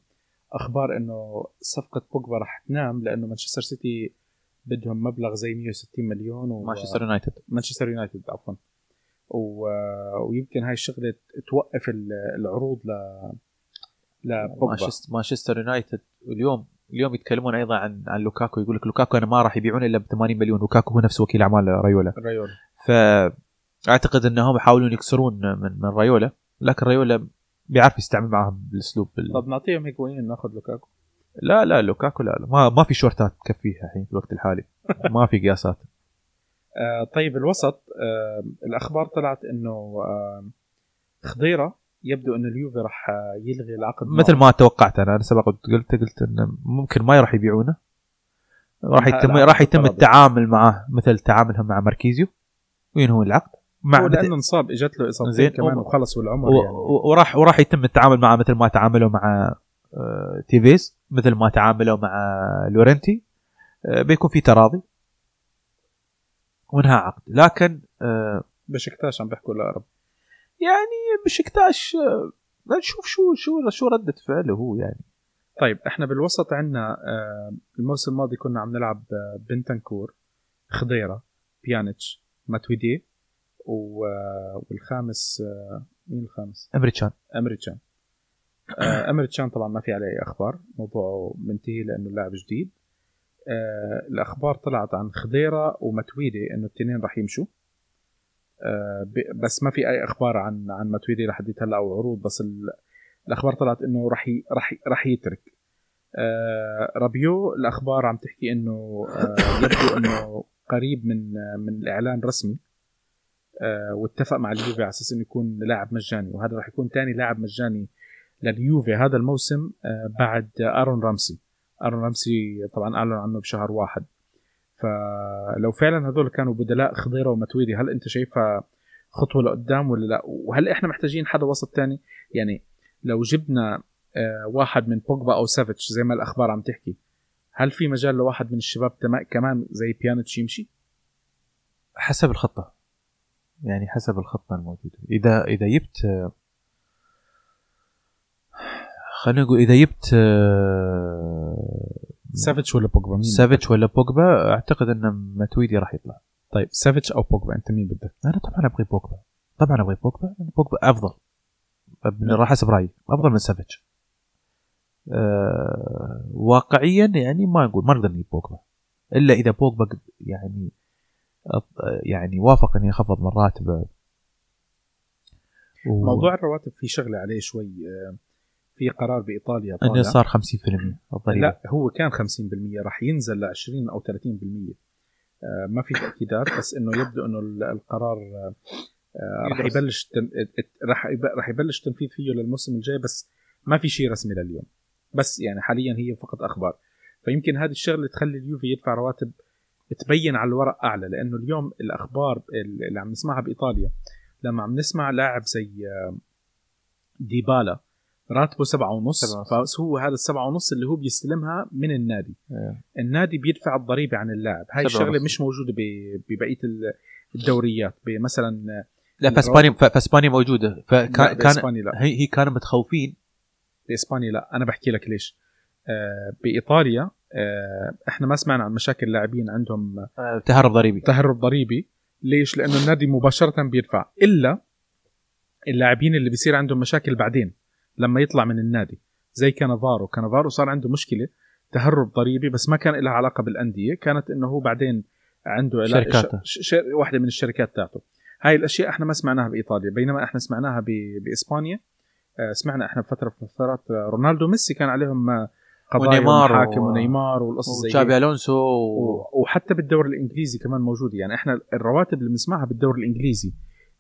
أخبار إنه صفقة بوجبا رح تنام لأنه مانشستر سيتي بدهم مبلغ زي 160 مليون و مانشستر يونايتد. مانشستر يونايتد عفوا. و... ويمكن هاي الشغلة توقف ال- العروض ل لبوجبا. مانشستر يونايتد اليوم اليوم يتكلمون أيضا عن عن لوكاكو يقول لك لوكاكو أنا ما راح يبيعونه إلا ب 80 مليون لوكاكو هو نفس وكيل أعمال رايولا ريولا. فأعتقد إنهم يحاولون يكسرون من من رايولا لكن رايولا بيعرف يستعمل معهم بالأسلوب ال... طب نعطيهم هيجوين ناخذ لوكاكو. لا لا لوكاكو لا, لا. ما ما في شورتات تكفيها الحين في الوقت الحالي. ما في قياسات. آه طيب الوسط آه الأخبار طلعت إنه آه خضيرة يبدو إنه اليوفي راح آه، يلغي العقد. مثل ما توقعت أنا. أنا سبق قلت قلت انه ممكن ما راح يبيعونه. راح يتم راح يتم. التعامل معه مثل تعاملهم مع ماركيزيو. وينهوا العقد؟ مع لأنه انصاب إجت له إصابتين كمان وخلص والعمر و- يعني. وراح وراح يتم التعامل معه مثل ما تعاملوا مع آه، تيفيز مثل ما تعاملوا مع لورنتي. آه، بيكون في تراضي. وانهاء عقد. لكن آه، بشكتاش عم بيحكوا لاقرب يعني بشكتاش نشوف شو شو شو ردة فعله هو يعني. طيب إحنا بالوسط عندنا الموسم الماضي كنا عم نلعب بنتنكور خضيرة بيانيتش ماتويدي والخامس آه مين الخامس؟ إيمري كان. امريتشان آه امريتشان طبعا ما في عليه اي أخبار موضوعه منتهي لأنه لاعب جديد. آه الأخبار طلعت عن خضيرة ومتويدي إنه الاثنين راح يمشوا. آه بس ما في أي أخبار عن عن متويدي لحد هلا أو عروض بس ال- الأخبار طلعت إنه راح راح راح يترك. آه رابيو الأخبار عم تحكي إنه آه يبدو إنه قريب من آه من الإعلان رسمي. آه واتفق مع اليوفي على أساس إنه يكون لاعب مجاني وهذا راح يكون ثاني لاعب مجاني لليوفي هذا الموسم آه بعد آه آرون رامسي. آرون رامسي طبعا أعلن عنه بشهر واحد. فلو فعلا هذول كانوا بدلاء خضيرة ومتويدي هل أنت شايفها خطوة لقدام ولا لا؟ وهل إحنا محتاجين حدا وسط تاني؟ يعني لو جبنا آه واحد من بوجبا أو سافيتش زي ما الأخبار عم تحكي هل في مجال لواحد من الشباب كمان زي بيانيتش يمشي؟ حسب الخطة. يعني حسب الخطة الموجودة. إذا إذا جبت خلينا نقول إذا جبت آه، سافيتش ولا بوجبا مين؟ سافيتش ولا بوجبا أعتقد أن ماتويدي راح يطلع. طيب سافيتش أو بوجبا أنت مين بدك؟ أنا طبعا أبغي بوجبا طبعا أبغي بوجبا بوجبا أفضل. راح حسب رأيي. أفضل من سافيتش أه واقعيا يعني ما نقول ما نقدر نجيب بوجبا إلا إذا بوجبا يعني يعني وافق أن يخفض من راتبه و- موضوع الرواتب في شغلة عليه شوي آه، في قرار بإيطاليا طالع. انه صار 50% الضريبة. لا هو كان 50% راح ينزل ل 20 أو 30% آه، ما في تاكيدات بس إنه يبدو إنه ال- القرار آه، راح. يبلش راح يب- راح يبلش تنفيذ فيه للموسم الجاي بس ما في شيء رسمي لليوم. بس يعني حاليا هي فقط أخبار. فيمكن هذه الشغلة تخلي اليوفي يدفع رواتب تبين على الورق أعلى لأنه اليوم الأخبار اللي عم نسمعها بإيطاليا لما عم نسمع لاعب زي آه، ديبالا راتبه سبعة ونص. فهو هذا السبعة ونص اللي هو بيستلمها من النادي. إيه. النادي بيدفع الضريبة عن اللاعب. هاي ونص. مش موجودة ب- ببقية ال- الدوريات مثلا لا في اسبانيا في في اسبانيا موجوده فكان كان لا. هي هي كانوا متخوفين. بإسبانيا لا. أنا بحكي لك ليش. آه بإيطاليا آه إحنا ما سمعنا عن مشاكل لاعبين عندهم آه، تهرب ضريبي. تهرب ضريبي. ليش؟ لأنه النادي مباشرة بيدفع. إلا اللاعبين اللي بيصير عندهم مشاكل بعدين لما يطلع من النادي. زي كانافارو كانافارو صار عنده مشكلة تهرب ضريبي بس ما كان لها علاقة بالأندية. كانت إنه هو بعدين عنده شركاته. ش... ش... واحدة من الشركات تاعته. هاي الأشياء إحنا ما سمعناها بإيطاليا بينما إحنا سمعناها ب... بإسبانيا. آه، سمعنا إحنا بفتره من الفترات آه، رونالدو وميسي كان عليهم آه، قضايا ونيمار ومحاكم و- ونيمار والقصص زي. ألونسو و... و- وحتى بالدوري الإنجليزي كمان موجودة. يعني إحنا الرواتب اللي بنسمعها بالدوري الإنجليزي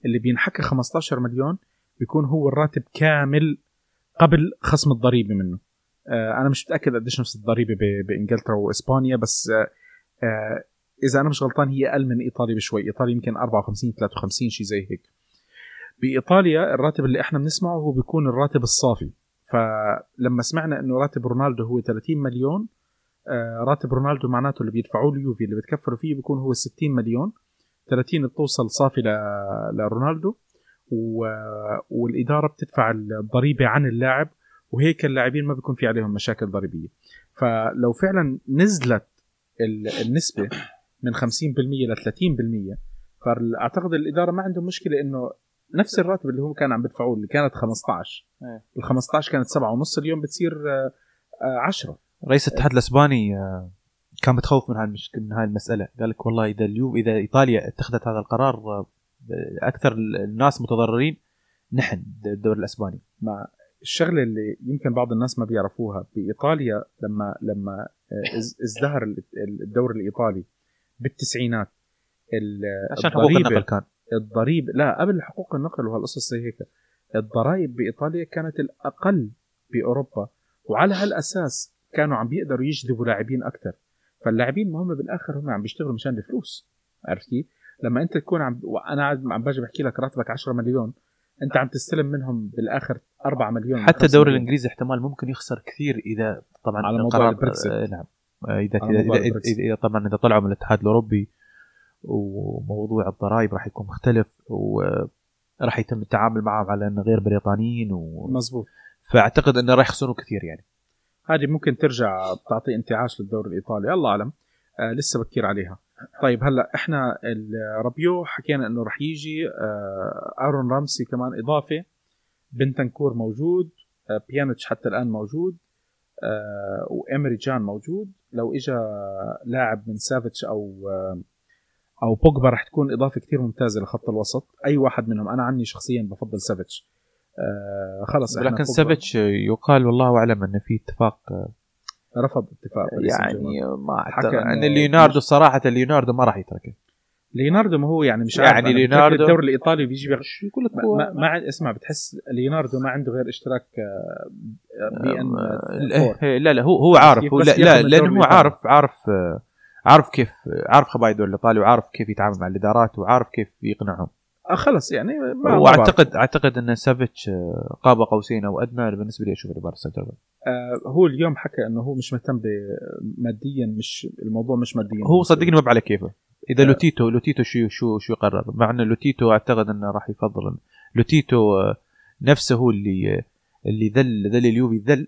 اللي بينحكى 15 مليون بيكون هو الراتب كامل قبل خصم الضريبة منه. آه أنا مش متأكد قديش نفس الضريبة ب- بإنجلترا وإسبانيا بس آه آه إذا أنا مش غلطان هي أقل من إيطاليا بشوي. إيطاليا يمكن 54 53 شيء زي هيك. بإيطاليا الراتب اللي إحنا بنسمعه هو بيكون الراتب الصافي. فلما سمعنا إنه راتب رونالدو هو 30 مليون آه راتب رونالدو معناته اللي بيدفعوه اليوفي اللي بتكفروا فيه بيكون هو 60 مليون. 30 بتوصل صافي لرونالدو. و... والإدارة بتدفع الضريبة عن اللاعب وهيك اللاعبين ما بيكون في عليهم مشاكل ضريبية. فلو فعلا نزلت ال- النسبة من 50% ل 30% فأعتقد الإدارة ما عندهم مشكلة إنه نفس الراتب اللي هو كان عم بدفعوه اللي كانت 15 إيه. ال 15 كانت 7 ونص اليوم بتصير آه، آه، 10 رئيس الاتحاد الأسباني آه، كان متخوف من هاي المشكلة من هاي المسألة. قال لك والله إذا اليوم إذا إيطاليا اتخذت هذا القرار آه، أكثر الناس متضررين نحن الدوري الأسباني. مع الشغلة اللي يمكن بعض الناس ما بيعرفوها بإيطاليا لما لما آه، إز- ازدهر ال- الدوري الإيطالي بالتسعينات ال- عشان حقوق النقل كان. الضريبه لا قبل حقوق النقل وهالقصص زي هيك الضرائب بإيطاليا كانت الأقل بأوروبا وعلى هالأساس كانوا عم بيقدروا يجذبوا لاعبين أكثر فاللاعبين ما هم بالآخر هم عم بيشتغلوا مشان الفلوس عرفت كيف؟ لما أنت تكون عم وأنا عم باجي بحكي لك راتبك 10 مليون أنت عم تستلم منهم بالآخر 4 مليون حتى 5 الدوري. الإنجليزي احتمال ممكن يخسر كثير إذا طبعا على موضوع البريكسيت. آه، نعم آه، إذا إذا, إذا. إذا طبعا إذا طلعوا من الاتحاد الأوروبي وموضوع الضرائب راح يكون مختلف وراح يتم التعامل معهم على إنه غير بريطانيين و... مزبوط فأعتقد إنه راح يخسروا كثير يعني. هذه ممكن ترجع تعطي انتعاش للدوري الإيطالي الله أعلم. آه لسه بكير عليها. طيب هلأ إحنا الرابيو حكينا إنه رح يجي آه أرون رامسي كمان إضافة. بنتنكور موجود آه بيانيتش حتى الآن موجود آه وإيمري كان موجود. لو اجى لاعب من سافيتش أو آه أو بوجبا رح تكون إضافة كثير ممتازة لخط الوسط. أي واحد منهم أنا عني شخصيا بفضل سافيتش. آه خلص لكن سافيتش يقال والله أعلم إنه في اتفاق رفض اتفاق. يعني ما حكى اعتقد يعني ليوناردو صراحة ليوناردو ما راح يتركه. ليوناردو ما هو يعني مش يعني عارف ليوناردو- الدوري الإيطالي بيجي بيغ... يقول لك ما, ما, اسمع بتحس ليوناردو ما عنده غير اشتراك آه، بي إن آه، لا لا هو هو عارف هو لا, لا لأنه هو. عارف عارف آه، عارف كيف عارف خبايا الدوري الايطالي وعارف كيف يتعامل مع الإدارات وعارف كيف يقنعهم. آه خلص يعني ما ما. وأعتقد أعتقد إن سافيتش آه، قاب قوسين أو أدنى بالنسبة لي أشوف سان جيرمان آه هو اليوم حكى إنه هو مش مهتم ب- ماديا مش الموضوع مش ماديا هو صدقني ما على كيفه. إذا آه. لوتيتو لوتيتو شو شو شو يقرر؟ مع ان لوتيتو أعتقد إنه راح يفضل لوتيتو آه، نفسه هو اللي اللي ذل ذل اليوفي ذل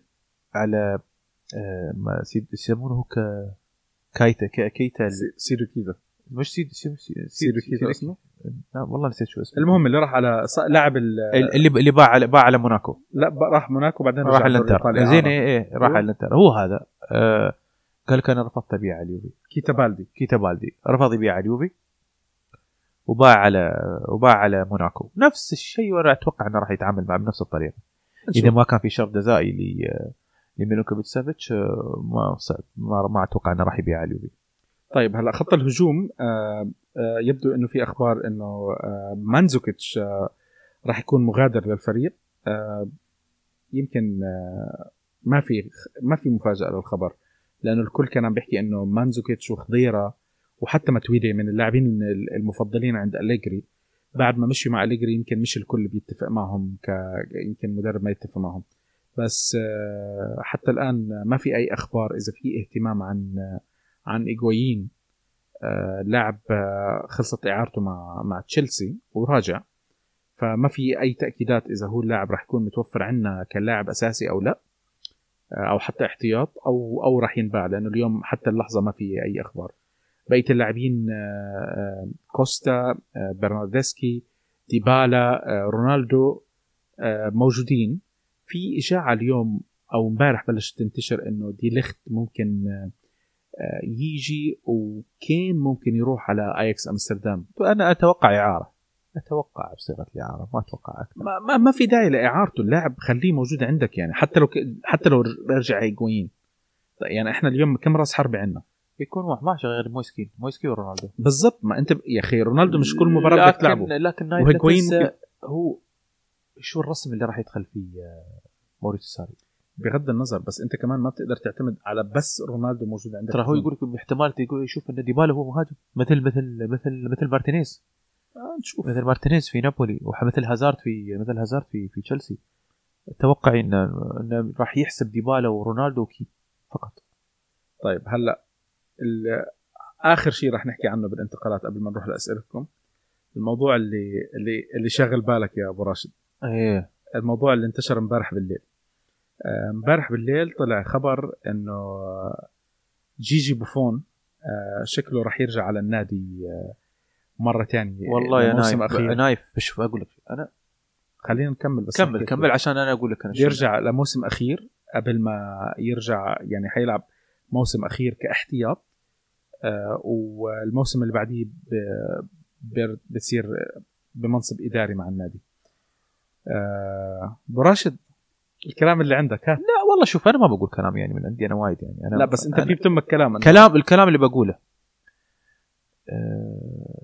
على آه، ما يسمونه ك كايتا ك- كيتا ال- سي- سيدو كذا مش سيد سيد سيد سيدو كذا اسمه لا والله نسيت شو اسمه. المهم اللي راح على ص- لاعب ال- اللي اللي باع على باع على موناكو. لا راح موناكو بعدين راح الانتر. زين إعارة. إيه إيه راح؟ على الإنتر. هو هذا. آه قال لك أنا رفضت أبيع على اليوفي. كيتا بالدي كيتا بالدي رفض يبيع على اليوفي. وباع على وباع على موناكو. نفس الشيء وأنا أتوقع إنه راح يتعامل معه بنفس الطريقة. إذا. ما كان في شرط جزائي لميلوكوفيتش سافيتش آه، ما ما, أتوقع إنه راح يبيع اليوفي. طيب هلأ خط الهجوم آه آه يبدو إنه في أخبار إنه مانزوكيتش راح يكون مغادر للفريق. يمكن ما في ما في مفاجأة للخبر لأنه الكل كان عم بيحكي إنه مانزوكيتش وخضيرة وحتى ماتويدي من اللاعبين المفضلين عند أليجري. بعد ما مشي مع أليجري يمكن مش الكل بيتفق معهم ك يمكن مدرب ما يتفق معهم. بس آه حتى الآن ما في أي أخبار إذا في اهتمام عن آه عن ايجوين آه لاعب خلصت إعارته مع مع تشيلسي وراجع. فما في أي تأكيدات إذا هو اللاعب راح يكون متوفر عندنا كلاعب أساسي أو لا أو حتى احتياط أو أو راح ينباع لأنه اليوم حتى اللحظة ما في أي أخبار. بقية اللاعبين كوستا برنارديسكي ديبالا رونالدو موجودين. في إشاعة اليوم أو امبارح بلشت تنتشر إنه دي ليخت ممكن يجي وكين ممكن يروح على اياكس أمستردام. أنا أتوقع إعارة. أتوقع بصيغة الإعارة ما أتوقع أكثر. ما, ما, ما في داعي لإعارته. اللاعب خليه موجود عندك يعني حتى لو ك... حتى لو رجع هيجوين. يعني إحنا اليوم كم راس حربة عندنا؟ بيكون واحد ماشي غير مويس كين مويس كين ورونالدو. بالضبط. ما أنت ب... يا أخي رونالدو مش كل مباراة بدك تلعبه لكن ممكن هو شو الرسم اللي راح يدخل فيه آه، ماوريسيو ساري؟ بغض النظر بس انت كمان ما بتقدر تعتمد على بس رونالدو موجود عندك ترى هو يقول لك احتمال يشوف إن ديبالا هو مهاجم مثل مثل مثل مثل ميرتينز. آه نشوف. مثل ميرتينز في نابولي ومثل هازارد في مثل هازارد في في تشيلسي. توقعي ان انه راح يحسب ديبالا ورونالدو وكين فقط. طيب هلا ال- آخر شيء رح نحكي عنه بالانتقالات قبل ما نروح لأسئلتكم. الموضوع اللي اللي اللي شاغل بالك يا أبو راشد. إيه. الموضوع اللي انتشر امبارح بالليل. آه، امبارح بالليل طلع خبر إنه جيجي بوفون آه، شكله رح يرجع على النادي آه، مرة ثانية والله يا نايف أخير. نايف شوف أقول لك أنا خلينا نكمل بس كمل كمل عشان أنا أقول لك أنا يرجع لموسم أخير قبل ما يرجع يعني حيلعب موسم أخير كاحتياط. آه والموسم اللي بعديه بصير بمنصب إداري مع النادي. آه أبو راشد الكلام اللي عندك ها؟ لا والله شوف أنا ما بقول كلام يعني من عندي أنا وايد يعني. أنا لا بس أنت في بتمك كلام أنا- كلام الكلام اللي بقوله. آه،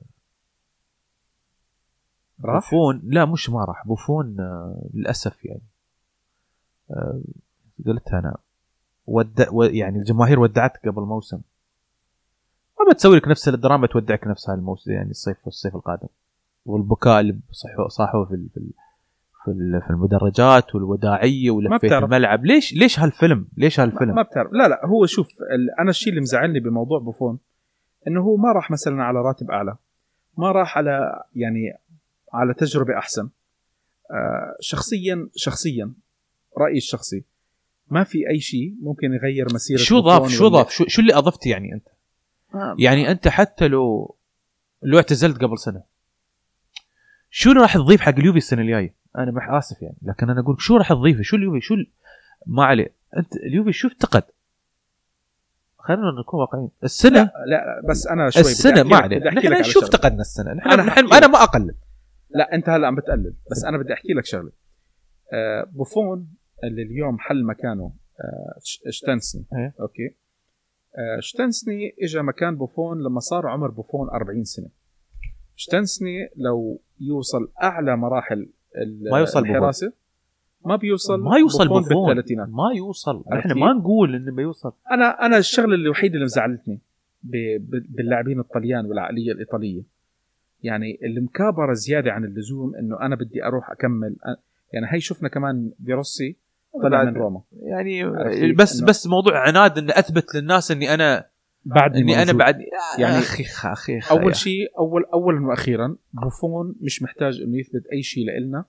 راح؟ بوفون لا مش ما راح بوفون آه، للأسف يعني. آه، قلتها أنا. ود... و- يعني الجماهير ودعتك قبل موسم. ما بتسوي لك نفس الدراما تودعك نفسها الموسم يعني الصيف الصيف القادم. والبكاء اللي صاحوا في في ال- في ال- في المدرجات والوداعية ولفيت. الملعب. ليش ليش هالفيلم؟ ليش هالفيلم؟ ما بتعرف. لا لا هو شوف أنا الشيء اللي مزعلني بموضوع بوفون إنه هو ما راح مثلا على راتب أعلى. ما راح على يعني على تجربة أحسن. آه شخصيا شخصيا رأيي الشخصي ما في أي شيء ممكن يغير مسيرة شو ضاف شو ضاف؟ شو, شو اللي أضفت يعني أنت؟ آه، يعني أنت حتى لو لو اعتزلت قبل سنة شو راح تضيف حق اليوفي السنة الجاية؟ أنا مح آسف يعني. لكن أنا أقول شو راح تضيفه؟ شو اليوفي؟ شو ال... ما عليه. أنت اليوفي شو افتقد؟ خلينا نكون واقعيين. السنة؟ لا, لا بس أنا شوي السنة ما لك- عليه نحن شو. افتقدنا السنة؟ نحن أنا نحن أنا ما أقلل. لا أنت هلا عم بتقلل. بس أنا بدي أحكي لك شغلة. آه بوفون اللي اليوم حل مكانه آه شتنسني. إيه. okay. آه شتنسني اجى مكان بوفون لما صار عمر بوفون 40 سنة. شتنسني لو يوصل أعلى مراحل ما يوصل بوفون. الحراسة. ما بيوصل ما يوصل بوفون بالثلاثينات ما يوصل. كيف؟ ما نقول إنه بيوصل أنا أنا الشغلة الوحيدة اللي مزعلتني ب- باللاعبين الطليان والعقلية الإيطالية. يعني المكابرة زيادة عن اللزوم إنه أنا بدي أروح أكمل. يعني هي شفنا كمان بيروسي طلع من روما. يعني؟ بس بس موضوع عناد اني أثبت للناس إني أنا بعد اني أنا بعد يعني أخي أخي أول شيء اول اولا وأخيرا بوفون مش محتاج إنه يثبت أي شيء لإلنا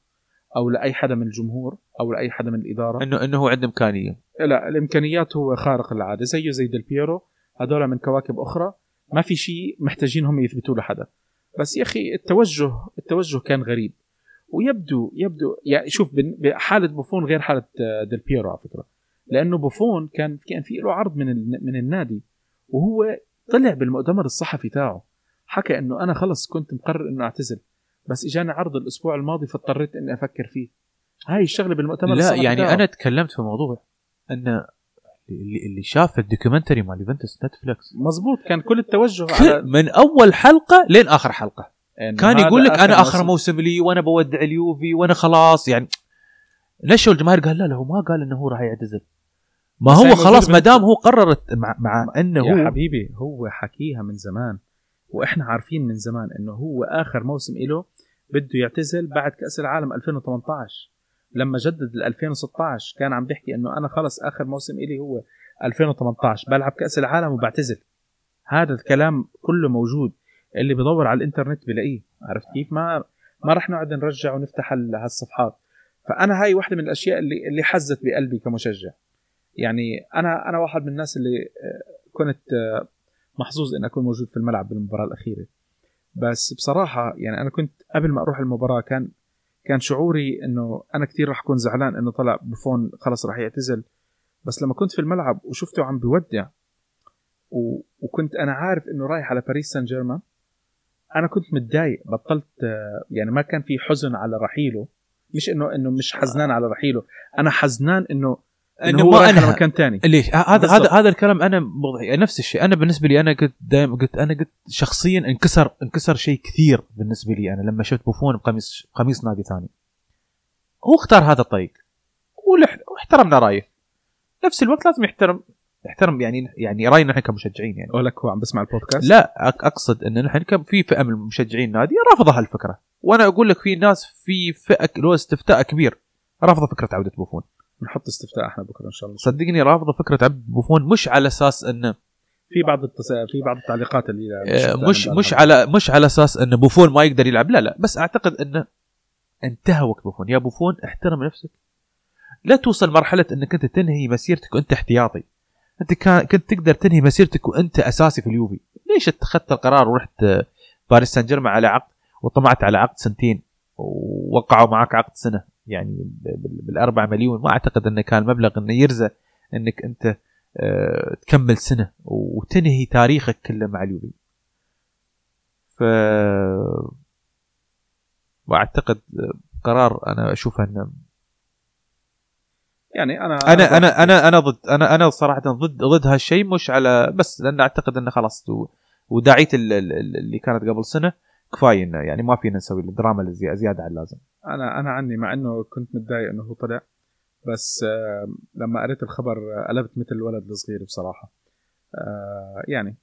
أو لأي حدا من الجمهور أو لأي حدا من الإدارة. انه إنه هو عنده إمكانية. لا الإمكانيات هو خارق للعاده زيه زي ديل بيرو هذول من كواكب أخرى ما في شيء محتاجين هم يثبتوه لحدا. بس يا أخي التوجه التوجه كان غريب. ويبدو يبدو يعني شوف بن- بحالة بوفون غير حالة ديل بيرو على فكرة. لأنه بوفون كان كان في له عرض من ال- من النادي. وهو طلع بالمؤتمر الصحفي تاعه. حكى إنه أنا خلص كنت مقرر إنه أعتزل بس إجاني عرض الأسبوع الماضي فاضطريت إني أفكر فيه. هاي الشغلة بالمؤتمر لا يعني تاعه. أنا تكلمت في موضوع إن اللي اللي شاف ال documentary مال يوفنتوس نتفلكس مظبوط كان كل التوجه على من أول حلقة لين آخر حلقة. إنه كان يقول لك أنا آخر موسم. موسم لي وأنا بودع اليوفي وأنا خلاص يعني نشوا الجماهير قال لا لا هو ما قال إنه هو راح يعتزل. ما هو خلاص ما دام هو قررت مع, مع إنه يا هو حبيبي هو حكيها من زمان وإحنا عارفين من زمان إنه هو آخر موسم له بده يعتزل بعد كأس العالم 2018 لما جدد ل 2016 كان عم بيحكي إنه أنا خلص آخر موسم إلي هو 2018 بلعب كأس العالم وبعتزل. هذا الكلام كله موجود. اللي بدور على الإنترنت بلاقيه. عرفت كيف؟ ما ما رح نقعد نرجع ونفتح ال- هالصفحات. فأنا هاي واحدة من الأشياء اللي اللي حزت بقلبي كمشجع. يعني أنا أنا واحد من الناس اللي آه، كنت آه، محظوظ إني أكون موجود في الملعب بالمباراة الأخيرة. بس بصراحة يعني أنا كنت قبل ما أروح المباراة كان كان شعوري إنه أنا كثير راح أكون زعلان إنه طلع بوفون خلص راح يعتزل. بس لما كنت في الملعب وشفته عم بيودع و... وكنت أنا عارف إنه رايح على باريس سان جيرمان أنا كنت متضايق بطلت آه، يعني ما كان في حزن على رحيله. مش إنه إنه مش حزنان على رحيله أنا حزنان إنه إنه ما أنهى. مكان تاني ليش؟ ه- هذا. هذا هذا الكلام أنا بض- نفس الشيء. أنا بالنسبة لي أنا قلت دائما قلت أنا قلت شخصيا انكسر انكسر شيء كثير بالنسبة لي أنا لما شفت بوفون بقميص قميص نادي ثاني. هو اختار هذا الطريق. واحترمنا رأيه. نفس الوقت لازم يحترم يحترم يعني يعني رأينا نحن كمشجعين يعني. أقول لك هو عم بسمع البودكاست؟ لا أقصد إن نحن كم في فئة من مشجعين النادي رافضه هالفكره وأنا أقول لك في ناس في فئه لو استفتاء كبير رافضه فكرة عودة بوفون. نحط استفتاء إحنا بكرة إن شاء الله. صدقني رافضه فكرة عوده بوفون مش على أساس إنه في بعض التص... في بعض التعليقات اللي آه، مش مش على مش على أساس إن بوفون ما يقدر يلعب. لا لا بس أعتقد إنه انتهى وقت بوفون. يا بوفون احترم نفسك. لا توصل مرحلة إنك أنت تنهي مسيرتك وأنت احتياطي. أنت كان كنت تقدر تنهي مسيرتك وأنت أساسي في اليوفي. ليش اتخذت القرار ورحت باريس سان جيرمان على عقد وطمعت على عقد سنتين ووقعوا معك عقد سنة؟ يعني ب- بال- بالاربع مليون ما أعتقد انه كان مبلغ إنه يرزى إنك أنت آه، تكمل سنة وتنهي تاريخك كله مع اليوفي. ف وأعتقد قرار أنا أشوفه إنه يعني أنا أنا أنا أنا أنا ضد أنا أنا صراحة ضد ضد هالشيء مش على بس لأن أعتقد إنه خلاص وداعية ال- ال- ال- اللي كانت قبل سنة كفاية إنه يعني ما فينا نسوي الدراما زيادة عن اللازم. أنا أنا عني مع إنه كنت متضايق إنه هو طلع بس لما قريت الخبر آه، قلبت مثل الولد الصغير بصراحة. آه، يعني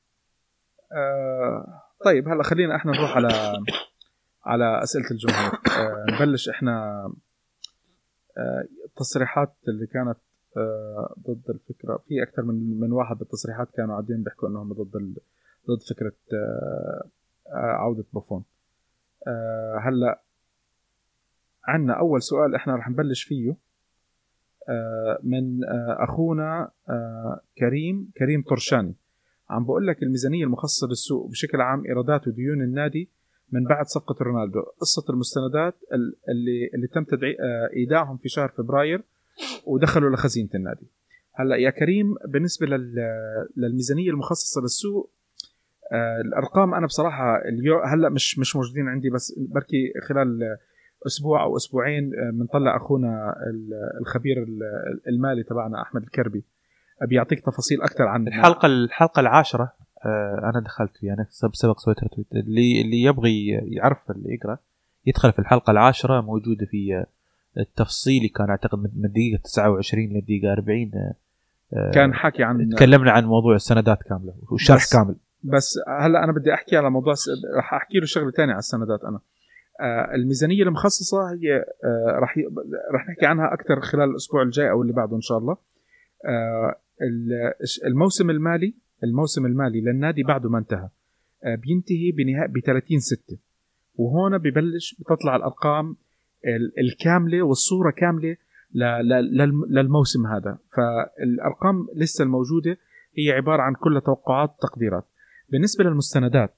آه، طيب هلأ خلينا إحنا نروح على على أسئلة الجمهور. نبلش إحنا التصريحات اللي كانت ضد الفكرة. في أكثر من من واحد بالتصريحات كانوا قاعدين بيحكوا إنهم ضد ال... ضد فكرة عودة بوفون. هلأ عندنا أول سؤال إحنا رح نبلش فيه آه، من آه، أخونا آه، كريم كريم طرشاني. عم بقول لك الميزانية المخصصة للسوق بشكل عام إيرادات وديون النادي من بعد صفقة رونالدو. قصة المستندات ال- اللي اللي تم تدعي إيداعهم في شهر فبراير ودخلوا لخزينة النادي. هلأ يا كريم بالنسبة لل- للميزانية المخصصة للسوق الأرقام أنا بصراحة اليوم هلأ مش مش موجودين عندي بس بركي خلال أسبوع أو أسبوعين آه، بنطلع أخونا ال- الخبير ال- المالي تبعنا أحمد الكربي. آه، بيعطيك تفاصيل أكثر عن الحلقة الحلقة العاشرة آه، أنا دخلت فيها أنا سب- سبق سويت رتويت اللي اللي يبغي يعرف اللي يقرأ يدخل في الحلقة العاشرة موجودة في آه، التفصيلي كان أعتقد من الدقيقه 29 للدقيقه 40 آه، آه، كان حكي عن تكلمنا عن موضوع السندات كاملة والشرح بس- كامل. بس هلأ أنا بدي أحكي على موضوع س... رح أحكي له شغلة ثانية على السندات أنا. آه الميزانية المخصصة هي آه رح ي... رح نحكي عنها أكثر خلال الأسبوع الجاي أو اللي بعده إن شاء الله. آه ال- الموسم المالي الموسم المالي للنادي بعده ما انتهى آه بينتهي بنهاية ب 30 6 وهون ببلش بتطلع الأرقام ال- الكاملة والصورة كاملة للموسم هذا. فالأرقام لسه الموجودة هي عبارة عن كل توقعات وتقديرات بالنسبة للمستندات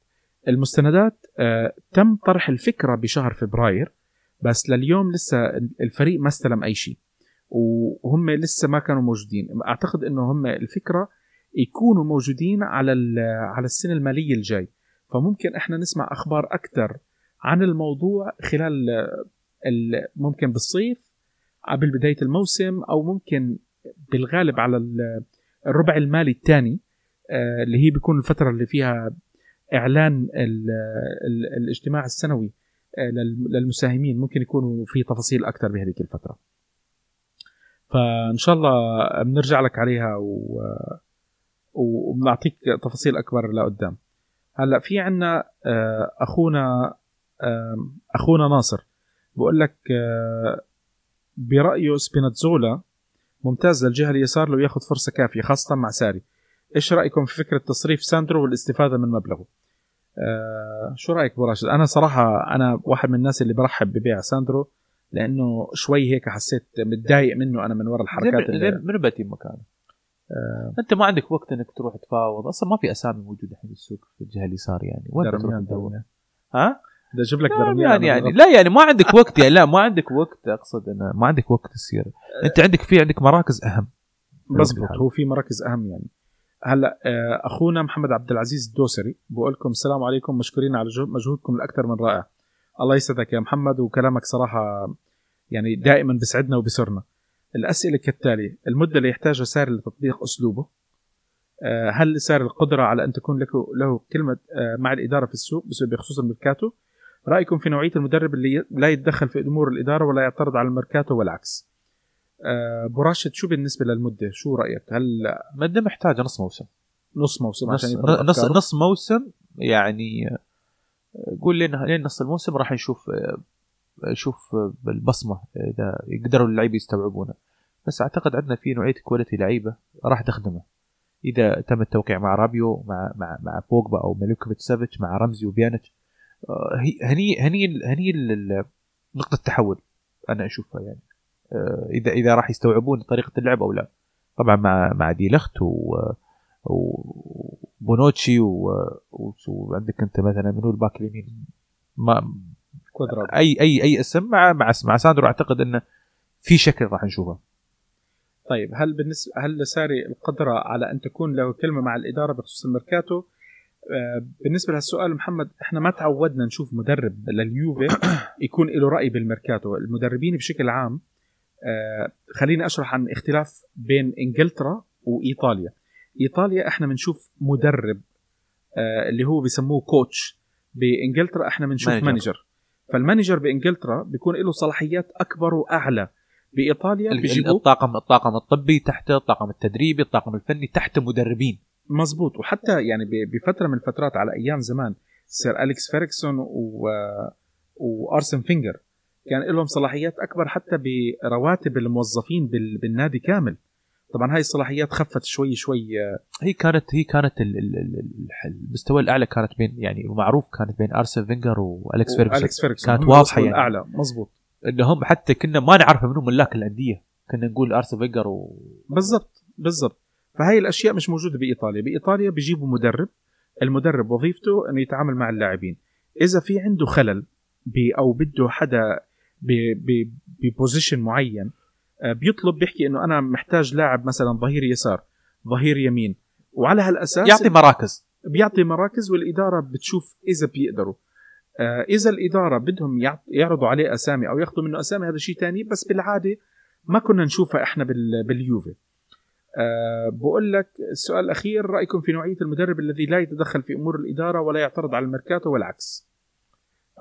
المستندات آه تم طرح الفكرة بشهر فبراير بس لليوم لسه الفريق ما استلم أي شيء وهم لسه ما كانوا موجودين. أعتقد إنه هم الفكرة يكونوا موجودين على على السنة المالية الجاي. فممكن إحنا نسمع أخبار أكثر عن الموضوع خلال ال- ممكن بالصيف قبل بداية الموسم أو ممكن بالغالب على ال- الربع المالي الثاني آه، اللي هي بيكون الفترة اللي فيها إعلان ال ال الاجتماع السنوي آه، لل- للمساهمين ممكن يكونوا في تفاصيل أكثر بهذيك الفترة. فإن شاء الله بنرجع لك عليها و وبنعطيك تفاصيل أكبر لقدام. هلأ في عنا آه، أخونا أخونا ناصر. بقول لك آه، برايه سبيناتزولا ممتاز للجهة اليسار لو ياخذ فرصة كافية خاصة مع ساري. إيش رأيكم في فكرة تصريف ساندرو والاستفادة من مبلغه؟ آه شو رأيك أبو راشد؟ أنا صراحة أنا واحد من الناس اللي برحب ببيع ساندرو لأنه شوي هيك حسيت متضايق منه أنا من وراء الحركات اللي زين من يأتي مكانه؟ آه أنت ما عندك وقت إنك تروح تفاوض أصلا ما في أسامي موجودة الحين بالسوق في الجهة اليسار يعني وين درميان تدور. ها؟ بدي أجيب لك درميان يعني, يعني لا يعني ما عندك وقت يعني لا ما عندك وقت أقصد إنه ما عندك وقت تصير أنت عندك في عندك مراكز أهم. بالحال. هو في مراكز أهم يعني. هلا آه، أخونا محمد عبد العزيز الدوسري بقول لكم السلام عليكم مشكورين على مجهودكم الأكثر من رائع. الله يسعدك يا محمد وكلامك صراحة يعني دائما بسعدنا وبسرنا الأسئلة كالتالي المدة اللي يحتاجها ساري لتطبيق أسلوبه آه، هل لساري القدرة على أن تكون له له كلمة آه، مع الإدارة في السوق بخصوص الميركاتو رأيكم في نوعية المدرب اللي لا يتدخل في أمور الإدارة ولا يعترض على الميركاتو والعكس؟ أبو راشد شو بالنسبة للمدة؟ شو رأيك؟ هل مدة محتاجة نص موسم. نص موسم نص عشان نص؟ نص موسم يعني آه، قول لين لين نص الموسم راح نشوف آه، نشوف آه، بالبصمة إذا يقدروا اللعيبة يستوعبونه. بس أعتقد عندنا في نوعية quality لعيبة راح تخدمه. إذا تم التوقيع مع رابيو مع مع مع بوجبا أو ميلوكوفيتش سافيتش مع رمزي وبيانيتش آه، هي هني هني هني نقطة التحول أنا أشوفها يعني. آه، اذا إذا راح يستوعبون طريقة اللعب أو لا. طبعا مع مع دي لخت و وبونوتشي و- و- وعندك أنت مثلا منو الباك اليمين؟ ما كوادرادو اي اي أي اسم مع مع مع ساندرو أعتقد إنه في شكل راح نشوفه. طيب هل بالنسبة هل لساري القدرة على أن تكون له كلمة مع الإدارة بخصوص الميركاتو؟ آه، بالنسبة لهالسؤال محمد إحنا ما تعودنا نشوف مدرب لليوفي يكون له رأي بالميركاتو. المدربين بشكل عام آه، خليني أشرح عن اختلاف بين إنجلترا وإيطاليا. إيطاليا إحنا بنشوف مدرب آه، اللي هو بيسموه coach بإنجلترا إحنا بنشوف manager. manager فال manager بإنجلترا بيكون له صلاحيات أكبر وأعلى. بإيطاليا ال- بيجيبوه الطاقم الطاقم الطبي تحته الطاقم التدريبي الطاقم الفني تحته مدربين. مزبوط وحتى يعني بفترة من الفترات على أيام زمان سير أليكس فيرجسون و... وأرسين فينجر. كان لهم صلاحيات أكبر حتى برواتب الموظفين بال... بالنادي كامل. طبعا هاي الصلاحيات خفت شوي شوي آه، هي كانت هي كانت ال- ال- ال- ال- المستوى الأعلى كانت بين يعني معروف كانت بين ارسن فينجر والكس فيرجسون. كانت وصلوا يعني. الأعلى مزبوط إنهم حتى كنا ما نعرف منهم ملاك الأندية. كنا نقول ارسن فينجر و... بالضبط بالضبط. فهي الأشياء مش موجودة بإيطاليا. بإيطاليا بيجيبوا مدرب المدرب وظيفته إنه يتعامل مع اللاعبين. إذا في عنده خلل ب أو بده حدا ب position معين آه، بيطلب بيحكي إنه أنا محتاج لاعب مثلا ظهير يسار ظهير يمين. وعلى هالأساس يعطي مراكز. بيعطي مراكز والإدارة بتشوف إذا بيقدروا. آه، إذا الإدارة بدهم يعرضوا عليه أسامي أو ياخذوا منه أسامي هذا شيء تاني بس بالعادة ما كنا نشوفها إحنا بال- باليوفي. أه بقول لك السؤال الأخير رأيكم في نوعية المدرب الذي لا يتدخل في أمور الإدارة ولا يعترض على الميركاتو والعكس؟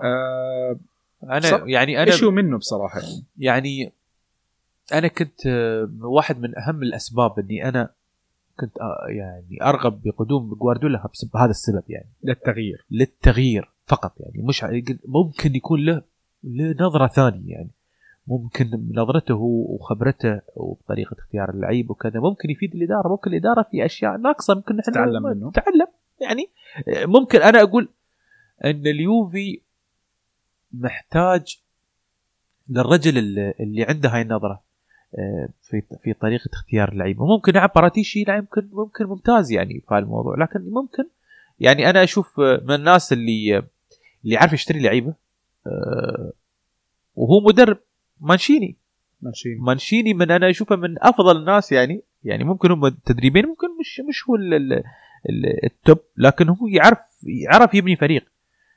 أه أنا. يعني أنا إيش منه بصراحة؟ يعني يعني أنا كنت آه، واحد من أهم الأسباب إني أنا كنت آه، يعني أرغب بقدوم جوارديولا بسبب هذا السبب يعني. للتغيير. للتغيير فقط يعني. مش ممكن يكون له له نظرة ثانية يعني. ممكن نظرته وخبرته وطريقة اختيار اللعيب وكذا ممكن يفيد الإدارة ممكن الإدارة في أشياء ناقصة ممكن نحن تتعلم ما- منه. تتعلم يعني. آه، ممكن أنا أقول إن اليوفي محتاج للرجل اللي, عنده هاي النظرة آه، في في طريقة اختيار اللعيبه ممكن نعم باراتيشي لا يمكن ممكن ممتاز يعني في هالموضوع لكن ممكن يعني أنا أشوف آه، من الناس اللي آه، اللي عارف يشتري لعيبة وهو مدرب مانشيني. ماشي مانشيني من أنا أشوفه من أفضل الناس يعني يعني ممكن هم تدريبين ممكن مش مش هو ال- ال- ال- ال top لكن هو يعرف يعرف يبني فريق.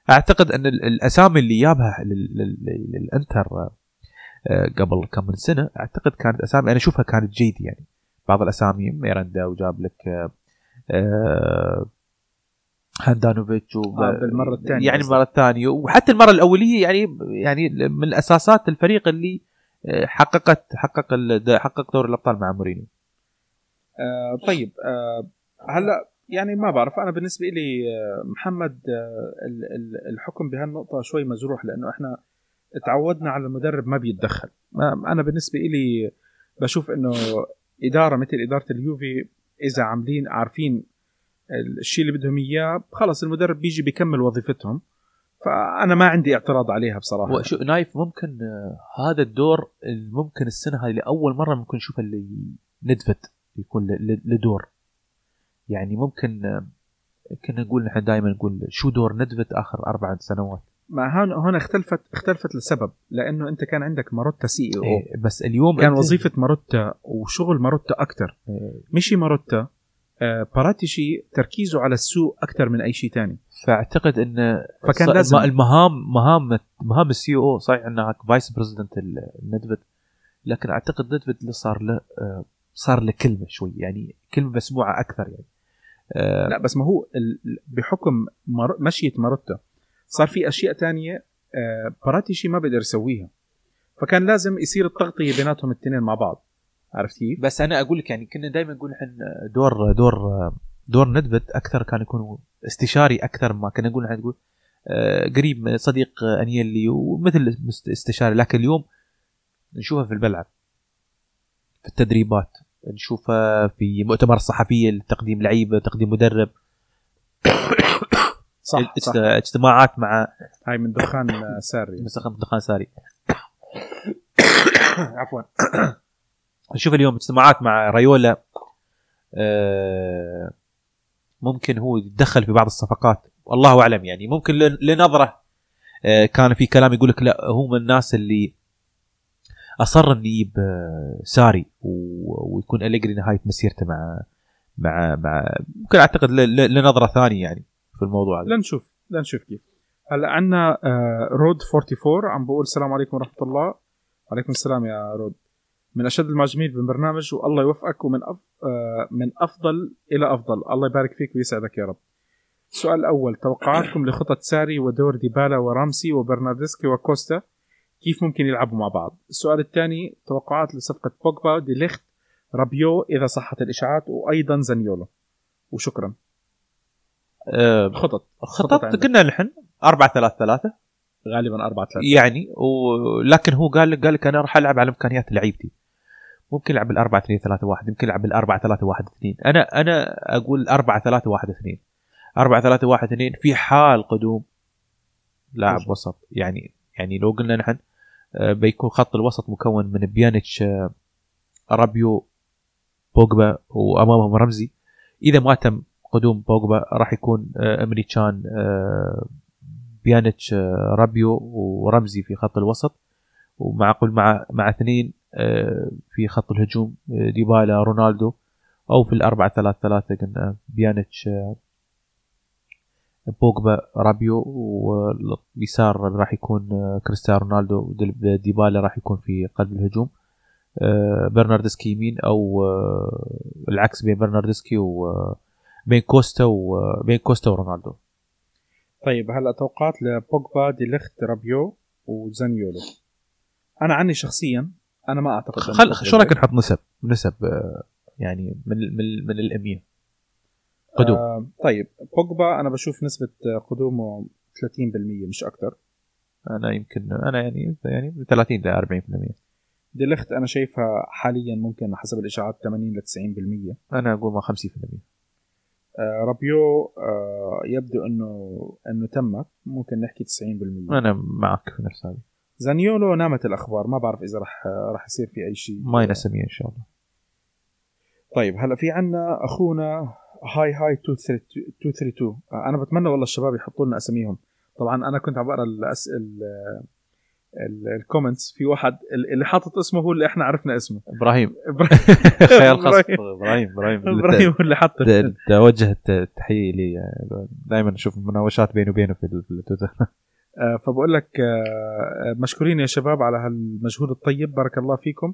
أعتقد أن ال- الأسامي اللي جابها لل- لل- للإنتر آه، قبل كم من سنة أعتقد كانت أسامي أنا أشوفها كانت جيده يعني. بعض الأسامي ميراندا وجاب لك آه، آه، هاندانوفيتش بالمرة الثانية يعني. المره الثانية. وحتى المرة الأولية يعني يعني من الأساسات الفريق اللي حققت حقق حقق دوري الأبطال مع مورينيو. آه طيب آه هلا يعني ما بعرف. أنا بالنسبة لي آه، محمد آه ال- ال- الحكم بهالنقطة شوي مجروح لأنه إحنا تعودنا على المدرب ما بيتدخل. أنا بالنسبة لي بشوف إنه إدارة مثل إدارة اليوفي إذا عاملين عارفين الشيء اللي بدهم إياه خلص المدرب بيجي بيكمل وظيفتهم. فأنا ما عندي اعتراض عليها بصراحة. وشو نايف ممكن آه، هذا الدور ممكن السنة هذه لأول مرة ممكن نشوف اللي ندفد يكون لدور. يعني ممكن آه، كنا نقول نحن دائما نقول شو دور ندفد آخر أربع سنوات؟ ما هون هون اختلفت اختلفت لسبب لأنه أنت كان عندك ماروتا CEO. إيه بس اليوم كان وظيفة ماروتا وشغل ماروتا أكثر إيه، مشي ماروتا آه باراتيشي تركيزه على السوق أكثر من أي شيء تاني. فأعتقد إن فكان لازم- المهام مهام مهام ال CEO صحيح إنها vice president ندفت لكن أعتقد ندفت اللي صار له آه، صار له كلمة شوي يعني كلمة مسموعة أكثر يعني. آه، لا بس ما هو بحكم مر... مشية ماروتا صار في أشياء تانية آه، باراتيشي ما بيقدر يسويها. فكان لازم يصير التغطية بيناتهم الاثنين مع بعض. عرفت كيف؟ بس أنا أقول لك يعني كنا دائما نقول إحنا دور دور دور ندفت أكثر كان يكون استشاري أكثر ما كنا نقول. إحنا نقول آه، قريب صديق أنيلي ومثل استشاري. لكن اليوم نشوفه في الملعب في التدريبات. نشوفه في مؤتمر صحفيه لتقديم لعيبه تقديم مدرب. صح, صح. اجتماعات مع هاي من دخان ساري. من دخان ساري. عفوا. نشوف اليوم اجتماعات مع رايولا. آه، ممكن هو يتدخل في بعض الصفقات. والله أعلم يعني. ممكن لنظرة آه، كان في كلام يقول لك لا هو من الناس اللي أصر انه يجيب آه، ساري ويكون أليجري نهايه مسيرته مع مع مع ممكن أعتقد لنظرة ثانية يعني في الموضوع هذا. لنشوف لنشوف كيف. هلا عندنا رود 44 عم بقول السلام عليكم ورحمة الله. وعليكم السلام يا رود. من أشد المعجبين بالبرنامج والله يوفقك ومن أف... آه، من أفضل إلى أفضل. الله يبارك فيك ويسعدك يا رب. السؤال الأول توقعاتكم لخطط ساري ودور ديبالا ورامسي وبرناردسكي وكوستا؟ كيف ممكن يلعبوا مع بعض. السؤال الثاني توقعات لصفقة بوجبا دي ليخت رابيو إذا صحت الإشاعات وأيضا زانيولو. وشكرا. أه خطط. خطط قلنا نحن 4 3 3 غالبا 4 3 يعني ولكن هو قال لك قال لك أنا راح ألعب على إمكانيات لعيبتي. ممكن يلعب الأربعة اثنين ثلاثة واحد يمكن يلعب الأربعة ثلاثة واحد اثنين. أنا أنا أقول أربعة ثلاثة واحد اثنين. أربعة ثلاثة واحد اثنين في حال قدوم لاعب وسط. يعني يعني لو قلنا نحن بيكون خط الوسط مكون من بيانيتش آه، رابيو بوجبا وأمامهم رمزي. إذا ما تم قدوم بوجبا راح يكون آه، إمري كان بيانيتش رابيو ورمزي في خط الوسط. ومعقول مع مع اثنين في خط الهجوم ديبالا رونالدو. أو في الأربعة ثلاثة ثلاثة قلنا بيانيتش بوجبا رابيو واليسار راح يكون آه، كريستيانو رونالدو ديبالا راح يكون في قلب الهجوم. آه، برناردسكي يمين أو آه، العكس بين برناردسكي وبين كوستا وبين كوستا ورونالدو. طيب هلا توقعات لبوجبا دي ليخت رابيو وزانيولو. أنا عني شخصيا أنا ما أعتقد خل شو رايك نحط نسب نسب يعني من من من ال قدوم. آه طيب بوجبا أنا بشوف نسبة قدومه 30% مش أكثر أنا يمكن أنا يعني يعني 30 ل 40% ديليخت أنا شايفها حاليا ممكن حسب الإشاعات 80 ل 90% أنا أقول ما 50% آه رابيو آه يبدو إنه إنه تمت ممكن نحكي 90% أنا معك في نفس هذه زانيولو نامت الأخبار. ما بعرف إذا راح راح يصير في أي شيء. ماينس 100 إن شاء الله. طيب هلأ في عنا أخونا هاي هاي 232 آه، أنا بتمنى والله الشباب يحطوا لنا أساميهم. طبعا أنا كنت عم بقرأ ال comments في واحد اللي حاطط اسمه هو اللي إحنا عرفنا اسمه. إبراهيم. خيال خاص. إبراهيم. إبراهيم إبراهيم هو اللي حط توجه التحية لي. دائما أشوف مناوشات بيني وبينه في التويتر. آه، فبقول لك آه، مشكورين يا شباب على هالمجهود الطيب. بارك الله فيكم.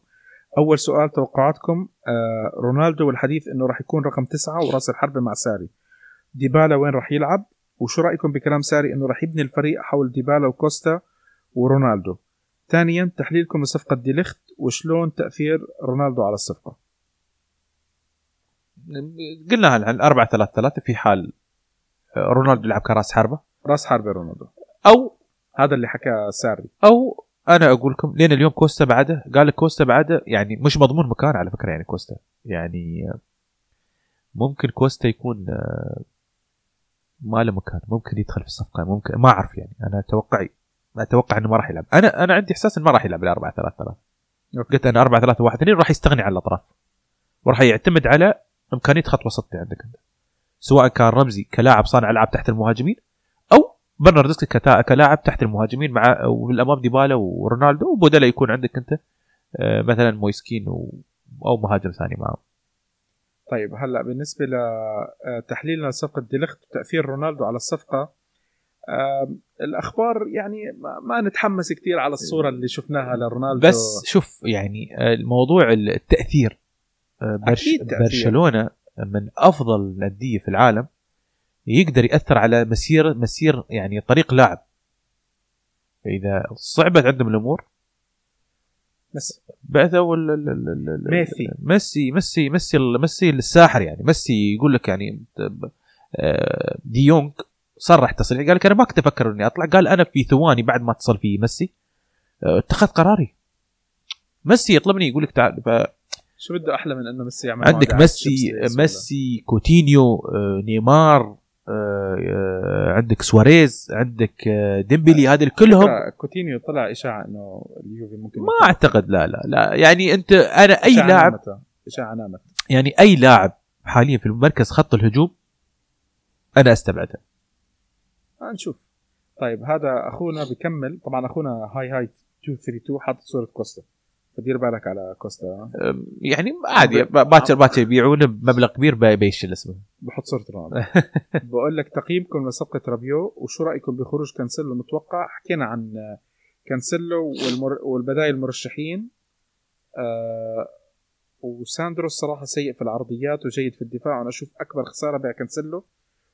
أول سؤال توقعاتكم آه رونالدو والحديث إنه راح يكون رقم تسعة وراس الحربة مع ساري. ديبالا وين راح يلعب؟ وشو رأيكم بكلام ساري إنه راح يبني الفريق حول ديبالا وكوستا ورونالدو؟ ثانيا تحليلكم لصفقة دي ليخت وشلون تأثير رونالدو على الصفقة؟ قلنا عن 4 3 3 في حال رونالدو يلعب كراس حربة؟ راس حربة رونالدو. أو هذا اللي حكى ساري. أو أنا أقول لكم لين اليوم كوستا بعده قال لك كوستا بعده يعني مش مضمون مكان على فكرة يعني كوستا. يعني ممكن كوستا يكون آه، ما له مكان ممكن يدخل في الصفقة ممكن ما أعرف يعني. أنا توقعي أتوقع إنه ما راح يلعب. أنا أنا عندي إحساس إنه ما راح يلعب ال 4 3 3 قلت أنا 4 3 1 2 راح يستغني عن الأطراف. وراح يعتمد على إمكانية خط وسط عندك أنت. سواء كان رمزي كلاعب صانع ألعاب تحت المهاجمين برناردسكي كلاعب تحت المهاجمين مع والأمام ديبالا ورونالدو. وبدلا يكون عندك أنت آه، مثلا مويسكين أو مهاجم ثاني معه طيب هلأ بالنسبة لتحليلنا آه، لصفقة ديليخت وتأثير رونالدو على الصفقة الأخبار يعني ما نتحمس كثير على الصورة اللي شفناها لرونالدو. بس شوف يعني الموضوع التأثير آه، برش برشلونة من أفضل الأندية في العالم. يقدر يأثر على مسير مسير يعني طريق لاعب. اذا صعبت عندهم الأمور بس بعثوا ال- ال- ال- ال- ال- ميسي. ميسي ميسي ميسي ميسي الساحر يعني. ميسي يقول لك يعني آه، دي يونغ صرح تصريح. قال لك أنا ما كنت أفكر إني أطلع. قال أنا في ثواني بعد ما اتصل في ميسي آه، اتخذت قراري. ميسي يطلبني يقول لك تعال ف- شو بده أحلى من إنه ميسي يعمل عندك ميسي ميسي كوتينيو آه، نيمار. عندك سواريز عندك آه، ديمبلي هذه كلهم. كوتينيو طلع إشاعة إنه اليوفي ممكن ما أعتقد لا لا لا. يعني أنت أنا أي لاعب. إشاعة نامت يعني أي لاعب حاليا في مركز خط الهجوم أنا أستبعده. آه نشوف. طيب هذا أخونا بكمل طبعا أخونا هاي هاي 232 حاطط صورة كوستا. فدير بالك على كوستا؟ يعني عادي باكر باكر يبيعونه بمبلغ كبير بيشيل اسمه. بحط صورة رونالدو. بقول لك تقييمكم لصفقة رابيو وشو رأيكم بخروج كانسيلو؟ متوقع حكينا عن آه، كانسيلو والمر... والبدايل المرشحين. آه وساندرو الصراحة سيء في العرضيات وجيد في الدفاع وأنا أشوف أكبر خسارة بيع كانسيلو.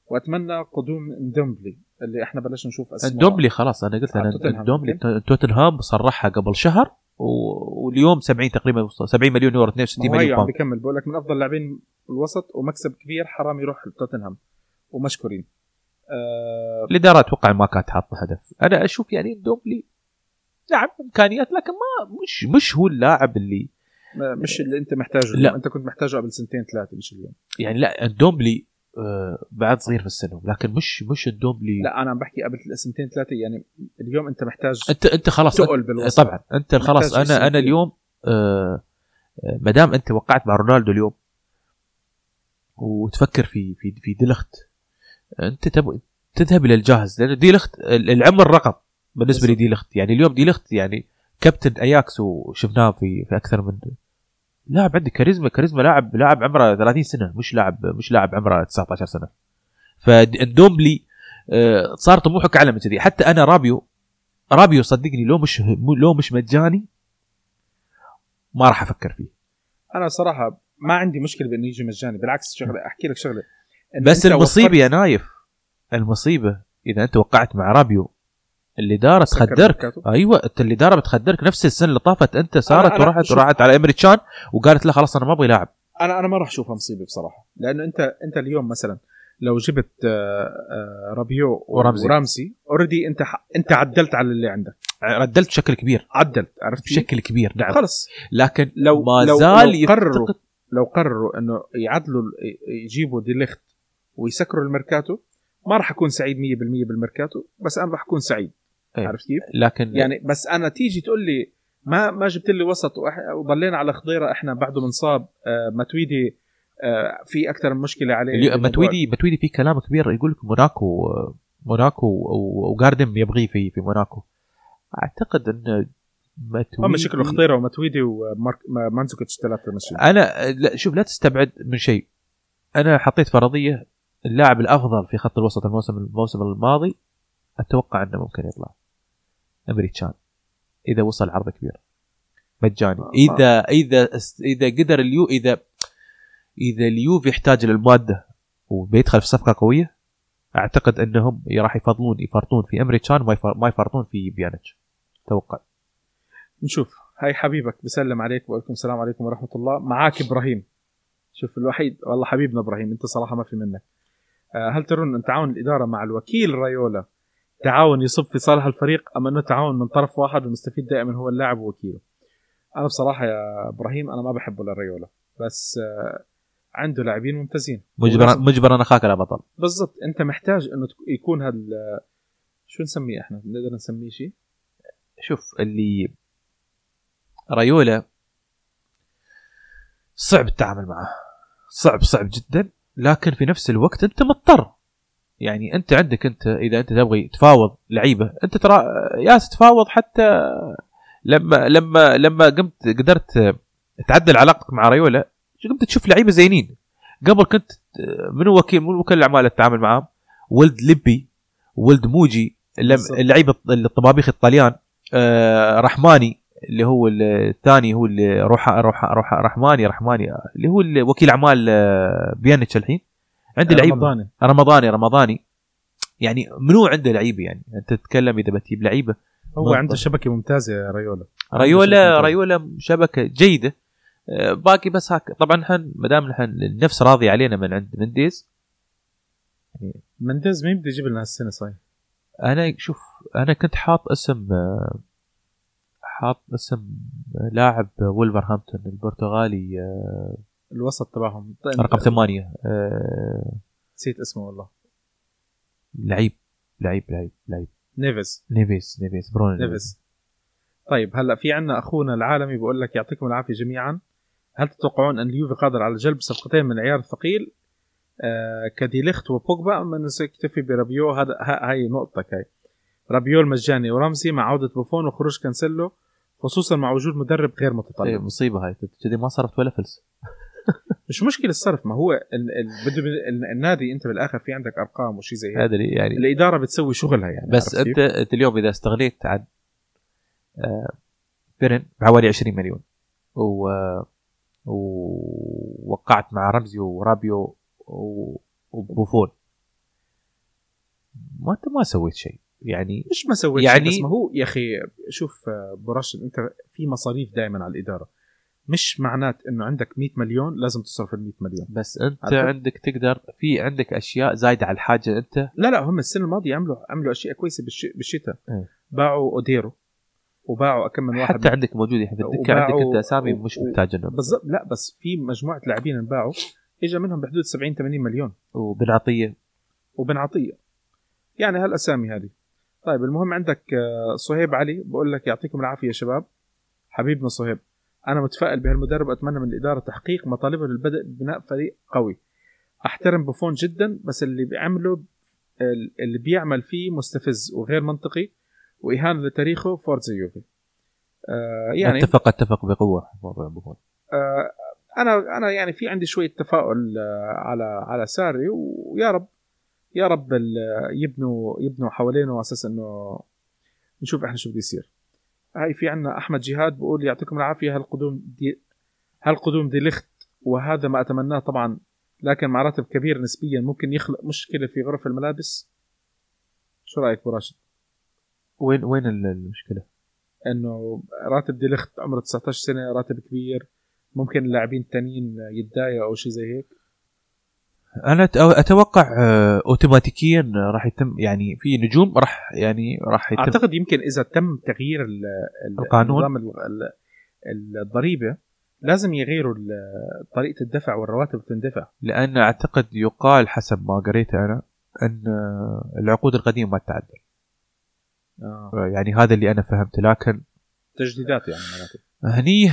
وأتمنى قدوم ندومبلي اللي إحنا بلشنا نشوف أسماء. ندومبلي خلاص أنا قلت على أنا يمكن؟ توتنهام صرحها قبل شهر. واليوم 70 تقريبا وصل 70 مليون يورو 62 ما هو هي مليون باوند بكمل بقول لك من أفضل لاعبين الوسط ومكسب كبير حرام يروح لتوتنهام ومشكورين. آه الإدارة أتوقع ما كانت حاطه هدف. أنا أشوف يعني ندومبلي لاعب إمكانيات لكن ما مش مش هو اللاعب اللي مش اللي أنت محتاجه لا. أنت كنت محتاجه قبل سنتين ثلاثة مش اليوم. يعني لا الدومبلي آه بعد صغير في السن لكن مش مش الدومبلي لا أنا عم بحكي قبل سنتين ثلاثة يعني اليوم أنت محتاج انت أنت خلاص تقل بالوسط طبعا أنت خلاص أنا أنا اليوم آه آه، ما دام أنت وقعت مع رونالدو اليوم وتفكر في في في ديلخت أنت تبغى تذهب إلى الجاهز لأن ديلخت ال- العمر رقم بالنسبة. لديلخت يعني اليوم ديلخت يعني كابتن أياكس وشفناه في في أكثر من لاعب عنده كاريزما كاريزما لاعب لاعب عمره 30 سنة مش لاعب مش لاعب عمره 19 سنة. فندومبلي آه، صار طموحك أعلى من كذي. حتى أنا رابيو رابيو صدقني لو مش لو مش مجاني ما راح أفكر فيه. أنا صراحة ما عندي مشكلة بإنه يجي مجاني بالعكس شغلة أحكي لك شغلة. بس المصيبة يا نايف المصيبة إذا أنت وقعت مع رابيو سكر تخدرك. ميركاتو. أيوه انت الاداره بتخدرك نفس السنة اللي طافت انت صارت أنا شوف- ورحت على امريتشان وقالت لا خلاص أنا ما أبغي لاعب. أنا أنا ما راح اشوفها مصيبه بصراحة. لأنه انت أنت اليوم مثلا لو جبت آه، آه، رابيو ورمزي. ورمزي اوريدي أنت أنت عدلت على اللي عندك. ردلت بشكل كبير. عدلت عرفت؟ بشكل كبير نعم. خلص. لكن لو ما لو زال لو قرروا يفتقد لو قرروا إنه يعدلوا يجيبوا ديليخت ويسكروا الميركاتو ما راح أكون سعيد 100% بالميركاتو بس أنا راح أكون سعيد. أيوة. عرفت كيف؟ لكن يعني بس أنا تيجي تقول لي ما ما جبت لي وسط وضلينا على خضيرة إحنا بعده منصاب آه ماتويدي آه في أكثر من مشكلة عليه ماتويدي ماتويدي في كلام كبير يقول لك موناكو موناكو و- وجاردن يبغيه في في موناكو أعتقد إن ماتويدي هم شكله خضيره وماتويدي وماندزوكيتش ثلاثة ماشيين أنا لا شوف لا تستبعد من شيء أنا حطيت فرضية اللاعب الأفضل في خط الوسط الموسم الموسم الماضي أتوقع إنه ممكن يطلع ايمري تشان إذا وصل عرض كبير مجاني. آه. إذا إذا إذا قدر اليو اذا إذا اليوفي يحتاج للمادة وبيدخل في صفقة قوية أعتقد إنهم راح يفضلون يفرطون في ايمري تشان ما يفر- ما يفرطون في بيانيتش توقع. نشوف. هاي حبيبك بسلم عليك وعليكم السلام عليكم ورحمة الله. معاك إبراهيم. شوف الوحيد والله حبيبنا إبراهيم أنت صراحة ما في منك. آه، هل ترون أن تعاون الإدارة مع الوكيل رايولا؟ تعاون يصب في صالح الفريق أم أنه تعاون من طرف واحد والمستفيد دائما هو اللاعب ووكيله. أنا بصراحة يا إبراهيم أنا ما بحبه لرايولا بس آه، عنده لاعبين ممتازين. مجبرا مجبرا أخاك لا بطل. بالضبط أنت محتاج إنه يكون هال شو نسميه إحنا؟ نقدر نسميه شيء؟ شوف اللي رايولا صعب التعامل معه صعب صعب جدا لكن في نفس الوقت أنت مضطر. يعني أنت عندك أنت إذا أنت تبغي تفاوض لعيبة أنت ترى ياس تفاوض حتى لما لما لما قمت قدرت تعدل علاقتك مع رايولا قمت تشوف لعيبة زينين. قبل كنت منو وكيل منو وكيل الأعمال تتعامل معاه ولد ليبي ولد موجي. اللعيبة الطبابيخ الطليان آه، رحماني اللي هو الثاني هو اللي روح روح روح رحماني رحماني اللي هو وكيل أعمال آه، بيانيتش الحين. عنده لعيبه رمضاني. رمضاني رمضاني. يعني منو عنده لعيبه يعني؟ أنت تتكلم إذا بتجيب لعيبة. هو عنده شبكة ممتازة يا ريولا. ريولا ريولا شبكة جيدة. آه، باقي بس هاك. طبعا نحن ما دام نحن النفس راضي علينا من عند منديز. يعني منديز مين بده يجيب لنا هالسنة صحيح؟ أنا شوف أنا كنت حاط اسم آه، حاط اسم لاعب ولفرهامبتون البرتغالي آه، الوسط تبعهم. طيب رقم ثمانية نسيت اسمه والله. لعيب لعيب لعيب لعيب. نيفيز. نيفيز نيفيز برونو نيفيز. طيب هلا في عندنا أخونا العالمي بيقول لك يعطيكم العافية جميعا. هل تتوقعون أن اليوفي قادر على جلب صفقتين من العيار الثقيل آه كديليخت وبوجبا ام سيكتفي برابيو. هذا هاي نقطتك هاي. رابيو المجاني ورمزي مع عودة بوفون وخروج كانسيلو خصوصا مع وجود مدرب غير متطلب. إيه مصيبة هاي. ما صرفت ولا فلس. مش مشكلة الصرف ما هو بده النادي أنت بالآخر في عندك أرقام وشيء زي هيك. يعني الإدارة بتسوي شغلها يعني بس انت أنت اليوم إذا استغنيت عن بيرين بحوالي 20 مليون. و ووقعت مع رمزي ورابيو وبوفون. ما أنت ما سويت شيء. يعني مش ما سويت يعني شيء بس ما هو يا أخي شوف ابو راشد أنت في مصاريف دائما على الإدارة. مش معنات إنه عندك 100 مليون لازم تصرف ال 100 مليون. بس أنت عارف؟ عندك تقدر في عندك أشياء زايدة على الحاجة أنت. لا لا هم السنة الماضية عملوا عملوا أشياء كويسة بالشتاء. آه. باعوا أوديرو وباعوا كم من واحد حتى عندك موجود في الدكه عندك أنت أسامي مش محتاج إنه. بالضبط لا بس في مجموعة لاعبين انباعوا اجى منهم بحدود 70 80 مليون. وبن عطيه وبن عطيه يعني هالأسامي هذه. طيب المهم عندك آه، صهيب علي بقول لك يعطيكم العافية يا شباب. حبيبنا صهيب. أنا متفائل بهالمدرب أتمنى من الإدارة تحقيق مطالبها للبدء ببناء فريق قوي. أحترم بوفون جدا بس اللي بيعمله اللي بيعمل فيه مستفز وغير منطقي وإهانة لتاريخه فورزا يوفي. آه يعني اتفق اتفق بقوة موضوع بوفون آه أنا أنا يعني في عندي شوية تفاؤل آه على على ساري ويا رب يا رب يبنوا يبنوا حوالينه على أساس إنه نشوف إحنا شو بده يصير. هاي في عنا أحمد جهاد بقول يعطيكم العافية هالقدوم دي هالقدوم دي لخت وهذا ما أتمناه طبعا لكن مع راتب كبير نسبيا ممكن يخلق مشكلة في غرف الملابس شو رأيك أبو راشد؟ وين وين المشكلة؟ إنه راتب ديليخت عمره 19 سنة راتب كبير ممكن اللاعبين الثانيين يتضايقوا أو شيء زي هيك أنا أتوقع آه، اوتوماتيكيا راح يتم يعني في نجوم راح يعني راح يتم. أعتقد يمكن إذا تم تغيير القانون. نظام الضريبة لازم يغيروا طريقة الدفع والرواتب تندفع. لأن أعتقد يقال حسب ما قريته أنا أن العقود القديمة ما تتعدل آه. يعني هذا اللي أنا فهمته. لكن تجديدات يعني معناته هني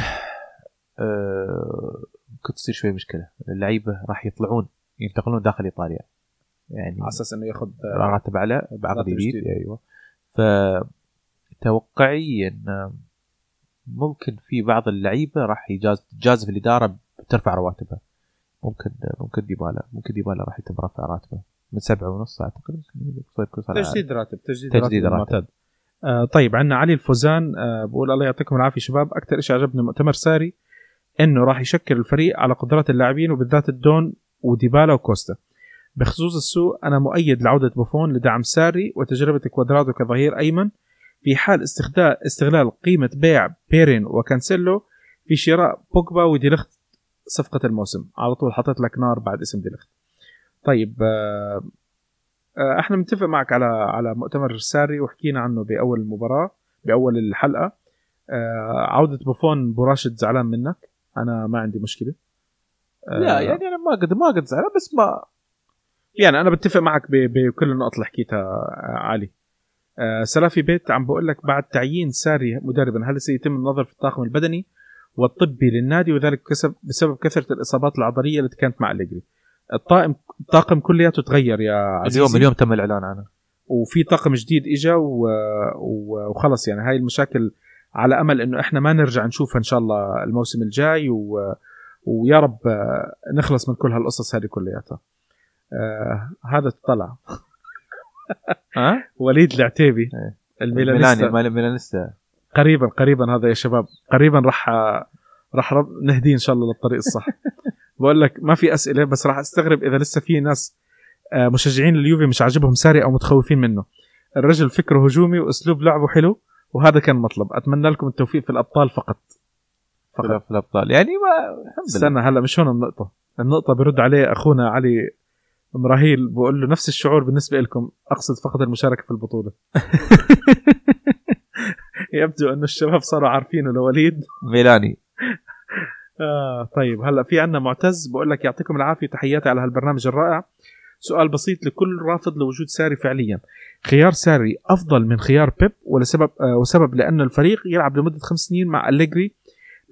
آه ممكن تصير شوي مشكلة. اللعيبة راح يطلعون. ينتقلون داخل إيطاليا. يعني على أساس إنه ياخذ راتب أعلى بعقد جديد. أيوه. فتوقعي ان ممكن في بعض اللعيبة راح يجاز تجازف الإدارة بترفع رواتبها. ممكن ممكن ديبالا ممكن ديبالا راح يتم رفع راتبه. من سبعة ونص اعتقد تجديد راتب تجديد, تجديد راتب, راتب. آه طيب عندنا علي الفوزان آه بقول الله يعطيكم العافية شباب. أكثر شيء عجبني مؤتمر ساري إنه راح يشكل الفريق على قدرات اللاعبين وبالذات الدون وديبالا وكوستا. بخصوص السوق أنا مؤيد لعودة بوفون لدعم ساري وتجربة كوادرادو كظهير أيمن في حال استخدام استغلال قيمة بيع بيرين وكانسيلو في شراء بوجبا وديلخت صفقة الموسم. على طول حطيت لك نار بعد اسم ديلخت. طيب آه، آه، أحنا متفق معك على على مؤتمر ساري وحكينا عنه بأول المباراة بأول الحلقة. آه، عودة بوفون براشد زعلان منك. أنا ما عندي مشكلة. لا يعني أنا ما قد ما قد زعلان بس ما يعني أنا بتفق معك بكل النقط اللي حكيتها علي. سلافي بيت عم بقول لك بعد تعيين ساري مدربا هل سيتم النظر في الطاقم البدني والطبي للنادي وذلك بسبب كثرة الإصابات العضلية التي كانت مع اليجري الطاقم الطاقم كلياته تغير يا عزيزي. اليوم اليوم تم الإعلان عنه. وفي طاقم جديد اجى و... و... وخلص يعني هاي المشاكل على أمل إنه إحنا ما نرجع نشوفها إن شاء الله الموسم الجاي و... ويا رب نخلص من كل هالقصص هذه كلياتها. آه هذا طلع ها؟ وليد العتيبي إيه. الميلانيستا. الميلانيستا. قريبا قريبا هذا يا شباب. قريبا راح راح نهديه إن شاء الله للطريق الصح. بقول لك ما في أسئلة بس راح أستغرب إذا لسه في ناس آه، مشجعين اليوفي مش عاجبهم ساري أو متخوفين منه. الرجل فكره هجومي وأسلوب لعبه حلو وهذا كان مطلب. أتمنى لكم التوفيق في الأبطال فقط. فقط. في الأبطال. يعني ما الحمد استنى هلا مش هون النقطة. النقطة برد عليه أخونا علي مراهيل بقول له نفس الشعور بالنسبة لكم أقصد فقط المشاركة في البطولة. يبدو أن الشباب صاروا عارفينه لوليد ميلاني. آه طيب هلا في عنا معتز بقول لك يعطيكم العافية تحياتي على هالبرنامج الرائع. سؤال بسيط لكل رافض لوجود ساري فعليا. خيار ساري أفضل من خيار بيب ولسبب آه وسبب لأن الفريق يلعب لمدة خمس سنين مع أليجري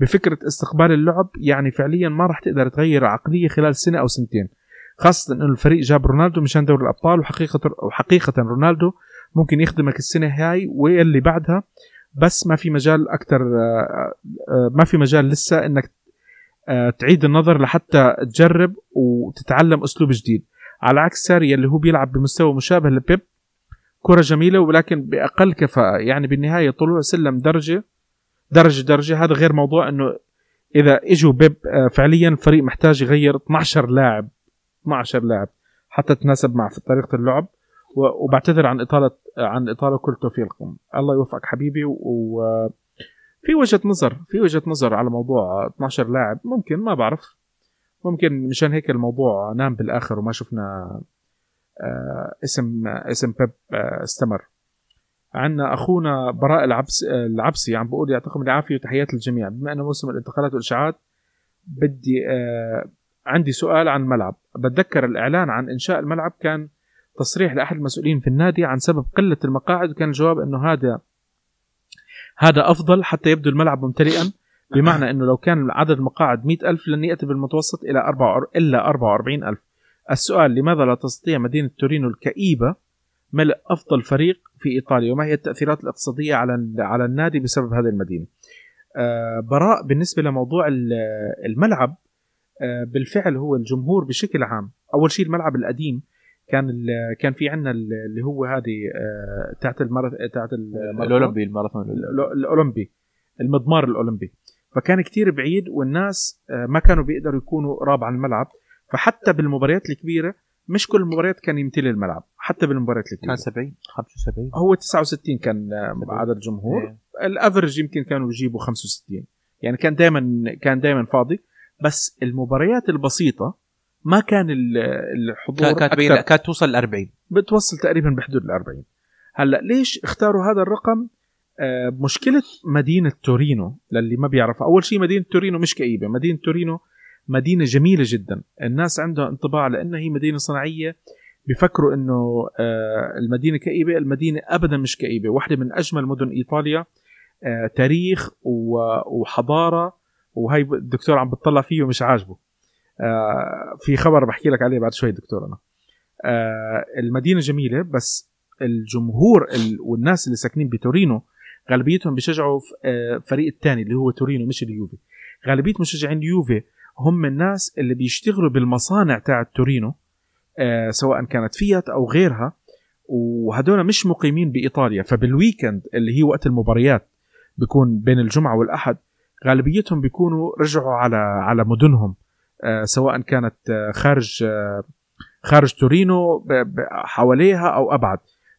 بفكرة استقبال اللعب يعني فعليا ما راح تقدر تغير عقلية خلال سنة أو سنتين. خاصة أنه الفريق جاب رونالدو مشان دوري الأبطال وحقيقة وحقيقة رونالدو ممكن يخدمك السنة هاي واللي بعدها. بس ما في مجال أكتر آه، آه، ما في مجال لسه أنك آه، تعيد النظر لحتى تجرب وتتعلم أسلوب جديد. على عكس ساري اللي هو بيلعب بمستوى مشابه لبيب كرة جميلة ولكن بأقل كفاءة. يعني بالنهاية طلوع سلم درجة درجة درجة. هذا غير موضوع أنه إذا إجوا بيب آه، فعليا الفريق محتاج يغير 12 لاعب 12 لاعب حتى تناسب مع في طريقة اللعب. وبعتذر عن إطالة عن إطالة كل توفيقكم. الله يوفقك حبيبي. وفي وجهة نظر في وجهة نظر على موضوع 12 لاعب. ممكن ما بعرف. ممكن مشان هيك الموضوع نام بالآخر وما شفنا آه، اسم اسم بيب آه، استمر. عندنا أخونا براء العبس العبسي عم بقول يعطيكم العافية وتحيات للجميع. بما إنه موسم الانتقالات والإشاعات بدي آه عندي سؤال عن الملعب. بتذكر الإعلان عن إنشاء الملعب كان تصريح لأحد المسؤولين في النادي عن سبب قلة المقاعد وكان الجواب إنه هذا هذا أفضل حتى يبدو الملعب ممتلئا بمعنى إنه لو كان عدد المقاعد 100 ألف لن يأتي بالمتوسط إلى 4 إلا 44 ألف. السؤال لماذا لا تستطيع مدينة تورينو الكئيبة ملء أفضل فريق في إيطاليا وما هي التأثيرات الاقتصادية على على النادي بسبب هذه المدينة. آه براء بالنسبة لموضوع ال- الملعب آه بالفعل هو الجمهور بشكل عام. أول شيء الملعب القديم كان كان في عندنا اللي هو هذه آه تحت الماراثون. الأولمبي الماراثون ال- الأولمبي المضمار الأولمبي. فكان كتير بعيد والناس ما كانوا بيقدروا يكونوا قراب على الملعب. فحتى بالمباريات الكبيرة مش كل المباريات كان يمتلي الملعب حتى بالمباريات الكبيره كان 70 75 هو 69 كان. عدد الجمهور. إيه. الافرج يمكن كانوا يجيبوا 65 يعني كان دائما كان دائما فاضي. بس المباريات البسيطة ما كان ال- الحضور كان- كانت بين-. كانت توصل ل 40 بتوصل تقريبا بحدود ال 40 هلأ ليش اختاروا هذا الرقم؟ آه مشكلة مدينة تورينو للي ما بيعرف أول شيء مدينة تورينو مش كئيبة. مدينة تورينو مدينة جميلة جدا. الناس عندها انطباع لأنها هي مدينة صناعية. بيفكروا إنه آه المدينة كئيبة المدينة ابدا مش كئيبة. واحدة من أجمل مدن إيطاليا. آه تاريخ وحضارة. وهي الدكتور عم بتطلع فيه ومش عاجبه. آه في خبر بحكي لك عليه بعد شوي دكتور أنا. المدينة جميلة بس الجمهور ال- والناس اللي ساكنين بتورينو غالبيتهم بيشجعوا فريق الثاني اللي هو تورينو مش اليوفي. غالبية مشجعين اليوفي هم الناس اللي بيشتغلوا بالمصانع تاعت تورينو آه، سواء كانت فيات أو غيرها وهدول مش مقيمين بإيطاليا. فبالويكند اللي هي وقت المباريات بيكون بين الجمعة والأحد غالبيتهم بيكونوا رجعوا على على مدنهم آه، سواء كانت آه، خارج آه، خارج تورينو حواليها أو أبعد.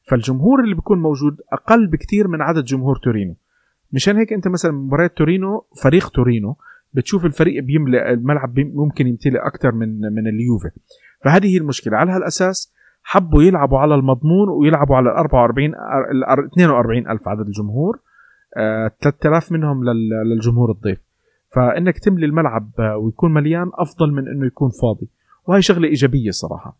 فالجمهور اللي بيكون موجود أقل بكتير من عدد جمهور تورينو. مشان هيك أنت مثلا مباريات تورينو فريق تورينو بتشوف الفريق بيملأ الملعب ممكن يمتلئ أكثر من من اليوفي. فهذه هي المشكلة. على هالأساس حبوا يلعبوا على المضمون ويلعبوا على ال 44 ال 42 ألف عدد الجمهور. آه 3000 منهم لل- للجمهور الضيف. فإنك تملي الملعب آه، ويكون مليان أفضل من إنه يكون فاضي. وهي شغلة إيجابية صراحة.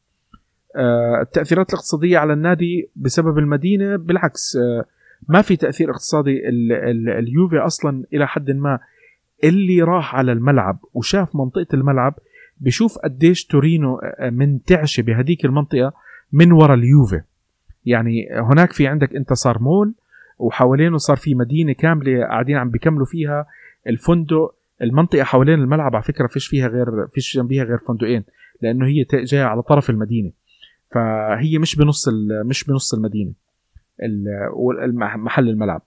آه، التأثيرات الاقتصادية على النادي بسبب المدينة بالعكس آه، ما في تأثير اقتصادي ال- ال- اليوفي أصلا إلى حد ما اللي راح على الملعب وشاف منطقة الملعب بشوف قديش تورينو آه، منتعشة بهديك المنطقة من وراء اليوفي. يعني هناك في عندك انت صار مول وحوالينه صار في مدينة كاملة قاعدين عم بيكملوا فيها. الفندق المنطقة حوالين الملعب على فكرة فيش فيها غير فيش جنبيها غير فندقين لأنه هي جاية على طرف المدينة. فهي مش بنص مش بنص المدينة. محل الملعب.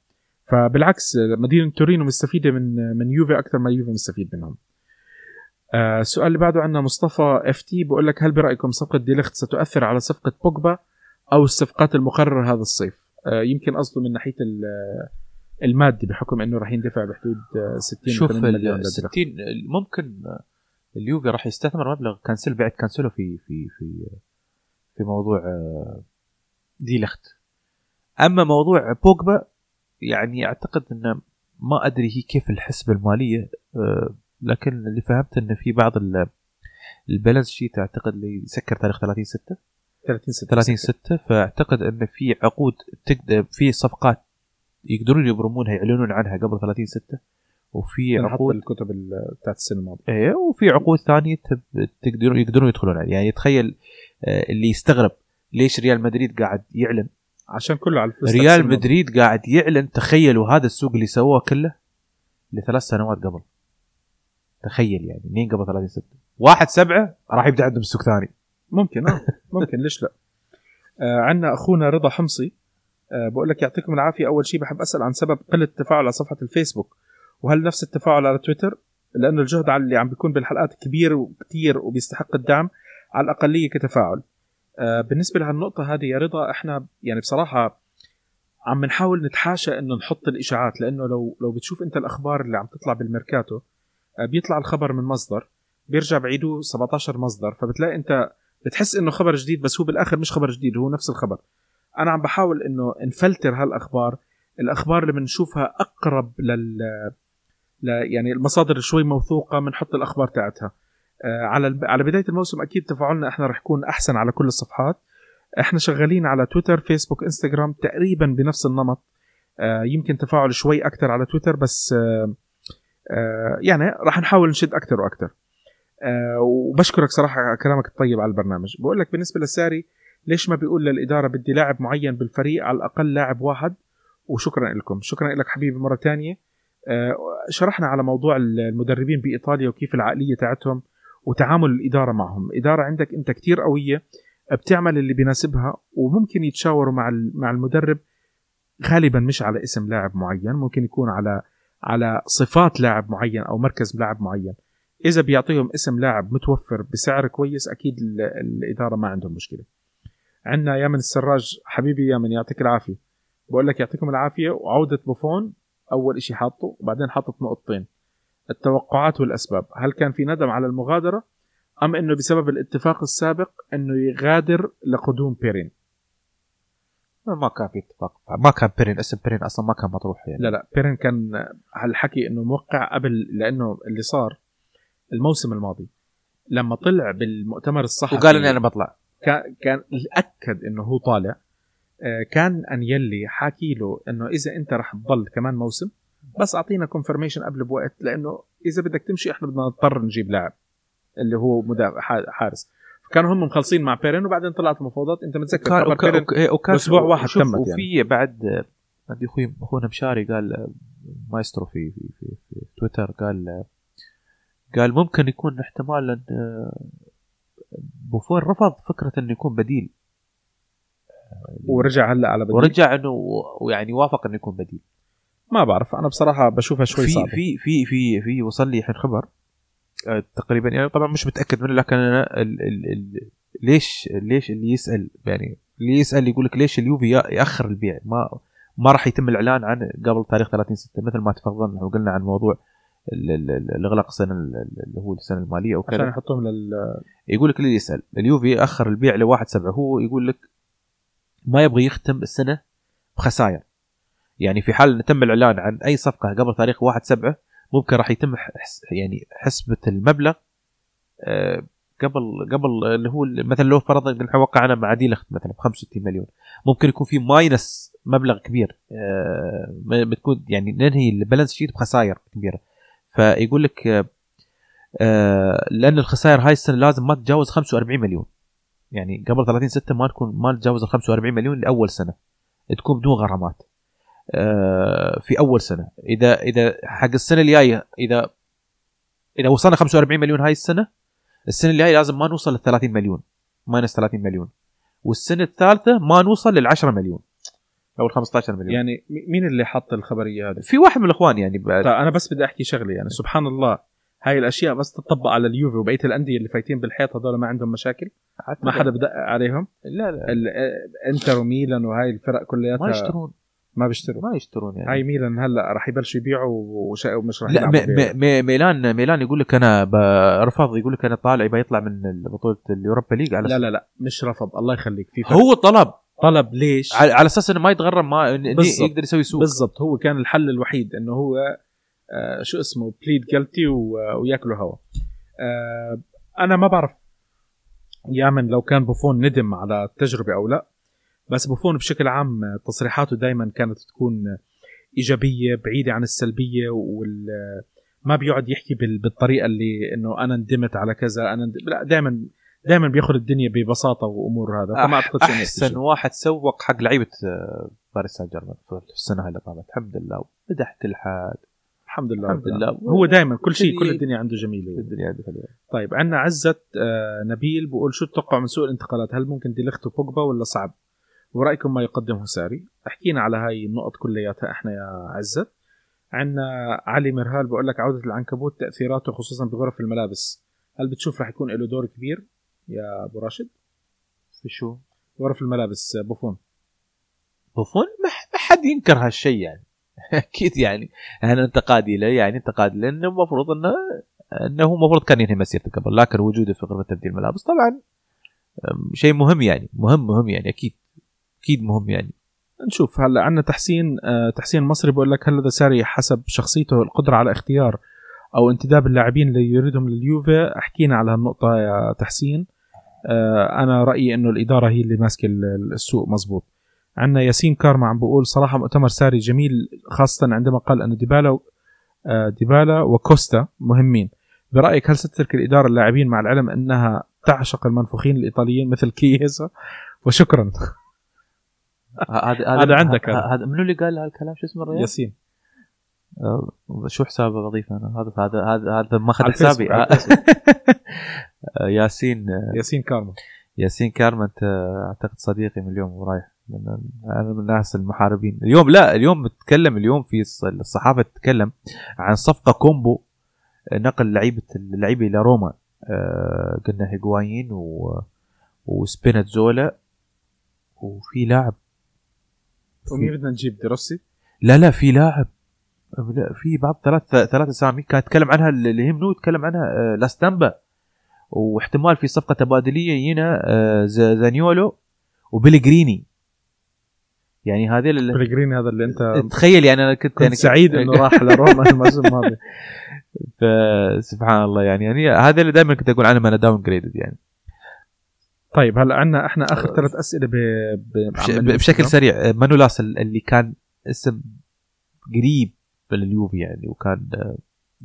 فبالعكس مدينة تورينو مستفيدة من من يوفي أكثر ما يوفي مستفيد منهم. آه، السؤال اللي بعده عندنا مصطفى FT بقول لك هل برأيكم صفقة ديليخت ستؤثر على صفقة بوجبا أو الصفقات المقررة هذا الصيف؟ آه، يمكن قصده من ناحية ال- المادي بحكم إنه راح يندفع بحدود آه، 60 شوف 80 مليون ال للدرهم. 60 ممكن اليوفي راح يستثمر مبلغ كانسيلو بعد كانسيلو في في في في موضوع آه، ديليخت أما موضوع بوجبا يعني أعتقد انه ما أدري هي كيف الحسبة المالية آه، لكن اللي فهمت انه في بعض ال- ال balance sheet أعتقد اللي يسكر تاريخ 30 6 30 6 30 6 فأعتقد إن في عقود تقدر في صفقات يقدرون يبرمونها يعلنون عنها قبل 30 6 وفي نحط عقود الكتب ال- بتاعت السنة الماضيه إيه وفي عقود ثانية تقدرون يقدرون يدخلون عليها يعني تخيل آه، اللي يستغرب ليش ريال مدريد قاعد يعلن عشان كله على الفلوس ريال. مدريد قاعد يعلن تخيلوا هذا السوق اللي سووه كله لثلاث سنوات قبل. تخيل يعني مين قبل 30 6 واحد سبعة راح يبدأ عندهم سوق ثاني. ممكن آه ممكن ليش لا؟ آه عندنا أخونا رضا حمصي آه بقول لك يعطيكم العافية. أول شيء بحب أسأل عن سبب قلة التفاعل على صفحة الفيسبوك. وهل نفس التفاعل على تويتر؟ لأنه الجهد على اللي عم بيكون بالحلقات كبير وكثير وبيستحق الدعم. على الاقليه كتفاعل. بالنسبة لهالنقطة هذه يا رضا إحنا يعني بصراحة عم نحاول نتحاشى إنه نحط الإشاعات لأنه لو لو بتشوف أنت الأخبار اللي عم تطلع بالميركاتو آه بيطلع الخبر من مصدر بيرجع بعيدوه 17 مصدر فبتلاقي أنت بتحس إنه خبر جديد بس هو بالآخر مش خبر جديد هو نفس الخبر. أنا عم بحاول إنه نفلتر هالأخبار الأخبار اللي بنشوفها أقرب لل ل... يعني المصادر شوي موثوقة بنحط الأخبار تاعتها. آه على الب... على بداية الموسم أكيد تفاعلنا إحنا رح يكون أحسن على كل الصفحات. إحنا شغالين على تويتر فيسبوك إنستغرام تقريبا بنفس النمط. آه يمكن تفاعل شوي أكثر على تويتر بس آه آه يعني راح نحاول نشد أكثر وأكثر آه وبشكرك صراحة على كلامك الطيب على البرنامج. بقول لك بالنسبة للساري ليش ما بيقول للإدارة بدي لاعب معين بالفريق على الأقل لاعب واحد؟ وشكرا لكم. شكرا لك حبيبي مرة تانية. آه شرحنا على موضوع المدربين بإيطاليا وكيف العقلية تاعتهم. وتعامل الإدارة معهم. إدارة عندك أنت كتير قوية بتعمل اللي بيناسبها وممكن يتشاوروا مع مع المدرب. غالبا مش على اسم لاعب معين ممكن يكون على على صفات لاعب معين أو مركز لاعب معين. إذا بيعطيهم اسم لاعب متوفر بسعر كويس أكيد ال- الإدارة ما عندهم مشكلة. عندنا يامن السراج حبيبي يامن يعطيك العافية. بقول لك يعطيكم العافية. وعودة بوفون أول شيء حاطه وبعدين حاطط نقطتين. التوقعات والأسباب. هل كان في ندم على المغادرة؟ أم إنه بسبب الاتفاق السابق إنه يغادر لقدوم بيرين؟ ما كان في اتفاق. ما كان بيرين. اسم بيرين أصلا ما كان مطروح يعني. لا لا. بيرين كان هالحكي إنه موقع قبل لأنه اللي صار الموسم الماضي. لما طلع بالمؤتمر الصحفي وقال إني أنا بطلع. كان كان أكد إنه هو طالع. آه، كان أنيلي حاكي له إنه إذا أنت رح تضل كمان موسم بس أعطينا كونفرميشن قبل بوقت لأنه إذا بدك تمشي إحنا بدنا نضطر نجيب لاعب اللي هو مدافع حارس. فكانوا هم مخلصين مع بيرين وبعدين طلعت المفاوضات أنت متذكر خبر بيرين بأسبوع واحد تمت وفي بعد عندي أخوي أخونا مشاري قال مايسترو في في في, في تويتر قال قال ممكن يكون احتمال ان بوفون رفض فكرة إنه يكون بديل. ورجع هلأ على بدل ورجع إنه ويعني وافق إنه يكون بديل. ما بعرف أنا بصراحة بشوفها شوي صعبة. في في في في وصل لي الحين خبر آه، تقريبا يعني طبعا مش متأكد منه لكن أنا ال ال ال ليش ليش اللي يسأل يعني اللي يسأل يقول لك ليش اليوفي يا- يأخر البيع؟ ما ما راح يتم الإعلان عن قبل تاريخ 30 6 مثل ما تفضلنا وقلنا عن موضوع ال- ال- ال- الإغلاق السنة ال- ال- اللي هو السنة المالية عشان وكذا يحطوهم لل يقول لك اللي يسأل اليوفي اخر البيع لواحد سبعة هو يقول لك ما يبغى يختم السنة بخسائر. يعني في حال تم الإعلان عن أي صفقة قبل تاريخ واحد سبعة ممكن راح يتم حس يعني حسبة المبلغ آه، قبل قبل اللي هو مثلا لو فرضا إن إحنا وقعنا مع دي ليخت مثلا ب 65 مليون ممكن يكون في minus مبلغ كبير آه، بتكون يعني ننهي ال balance sheet بخسائر كبيرة. فيقول لك آه، آه، لأن الخسائر هاي السنة لازم ما تتجاوز 45 مليون. يعني قبل 30 6 ما تكون ما تتجاوز ال 45 مليون لأول سنة. تكون بدون غرامات. آه، في أول سنة. إذا إذا حق السنة الجاية إذا إذا وصلنا 45 مليون هاي السنة السنة الجاية لازم ما نوصل ل 30 مليون. minus 30 مليون. والسنة الثالثة ما نوصل لل 10 مليون. أو ال 15 مليون. يعني مين اللي حط الخبرية هذه؟ في واحد من الإخوان يعني بعد. طيب أنا بس بدي أحكي شغلة. يعني سبحان الله هاي الأشياء بس تطبق على اليوفي وبقية الأندية اللي فايتين بالحيط هذول ما عندهم مشاكل. ما حدا بدقق عليهم. لا لا. آه، إنتر وميلان وهاي الفرق ما كلياتها يشترون. ما بيشتروا. ما يشترون يعني. هاي ميلان هلأ راح يبلشوا يبيعوا ومش راح لا يلعبوا م- ب- م- م- ميلان ميلان يقول لك أنا رفض يقول لك أنا طالع يبغى يطلع من بطولة اليوروبا ليج على لا لا لا مش رفض الله يخليك في فرق. هو طلب. طلب ليش؟ على على أساس إنه ما يتغرم ما. يقدر يسوي سوق. بالضبط هو كان الحل الوحيد إنه هو آه شو اسمه plead guilty وياكلوا هوا. آه أنا ما بعرف يا من لو كان بوفون ندم على التجربة أو لا. بس بوفون بشكل عام تصريحاته دائما كانت تكون إيجابية بعيدة عن السلبية وال ما بيقعد يحكي بال- بالطريقة اللي إنه أنا ندمت على كذا أنا ند... لا دائما دائما بياخذ الدنيا ببساطة وأمور هذا. فما اعتقد أحسن. واحد سوق حق لعيبة آه، باريس سان جيرمان في السنة اللي طافت الحمد لله. مدحت الحاد الحمد لله. الحمد لله. هو دائما كل شيء كل الدنيا- عنده جميلة. الدنيا عندك حلوة. طيب عندنا عزة آه، نبيل بقول شو تتوقع من سوق الانتقالات؟ هل ممكن ديليخت وبوجبا ولا صعب؟ ورأيكم ما يقدمه ساري. أحكينا على هاي النقط كلياتها إحنا يا عزة. عندنا علي مرهال بقول لك عودة العنكبوت تأثيراته خصوصا بغرف الملابس. هل بتشوف راح يكون له دور كبير يا أبو راشد؟ في شو؟ غرف الملابس بوفون. بوفون؟ ما حد ينكر هالشيء يعني. أكيد يعني. أنا انتقادي له يعني انتقاد لأنه المفروض انه إنه هو المفروض كان ينهي مسيرته قبل لكن وجوده في غرفة تبديل الملابس طبعا شيء مهم يعني. مهم مهم يعني أكيد. أكيد مهم يعني. نشوف هلأ عندنا تحسين آه تحسين مصري بقول لك هل هذا ساري حسب شخصيته القدرة على اختيار أو انتداب اللاعبين اللي يريدهم لليوفي؟ أحكينا على هالنقطة يا تحسين. آه أنا رأيي إنه الإدارة هي اللي ماسكة ال- السوق مزبوط عندنا ياسين كارما عم بقول صراحة مؤتمر ساري جميل خاصة عندما قال إنه ديبالا آه ديبالا وكوستا مهمين. برأيك هل ستترك الإدارة اللاعبين مع العلم إنها تعشق المنفوخين الإيطاليين مثل كييزا وشكرا. هذا هذا عندك هذا. منو اللي قال هالكلام؟ شو اسمه الرجال؟ ياسين. آه، شو حسابه بضيف أنا؟ هذا هذا هذا هذا ماخذ على حسابي. آه، ياسين آه، ياسين كارما ياسين كارما انت أعتقد صديقي من اليوم ورايح. أنا من الناس المحاربين. اليوم لا اليوم تتكلم اليوم في الص- الصحافة تتكلم عن صفقة combo نقل لعيبة اللعيبه إلى روما. قلنا هيغوايين و وسبيناتزولا وفي لاعب ومين بدنا نجيب؟ دروسي لا لا في لاعب. لا في بعض ثلاث ثلاث أسامي كان يتكلم عنها اللي هم منو يتكلم عنها آه، لاستامبا. واحتمال في صفقة تبادلية يجينا آه، زانيولو وبيلغريني. يعني هذه بيلغريني هذا اللي أنت تخيل يعني أنا كنت كنت يعني سعيد إنه راح لروما الموسم الماضي ف- سبحان الله يعني يعني هذا اللي دائما كنت أقول عنهم أنا downgraded يعني. طيب هلا عندنا إحنا آخر ثلاث أسئلة ب... ب... بشكل. سريع آه، مانولاس اللي كان اسم قريب لليوفي يعني وكان آه،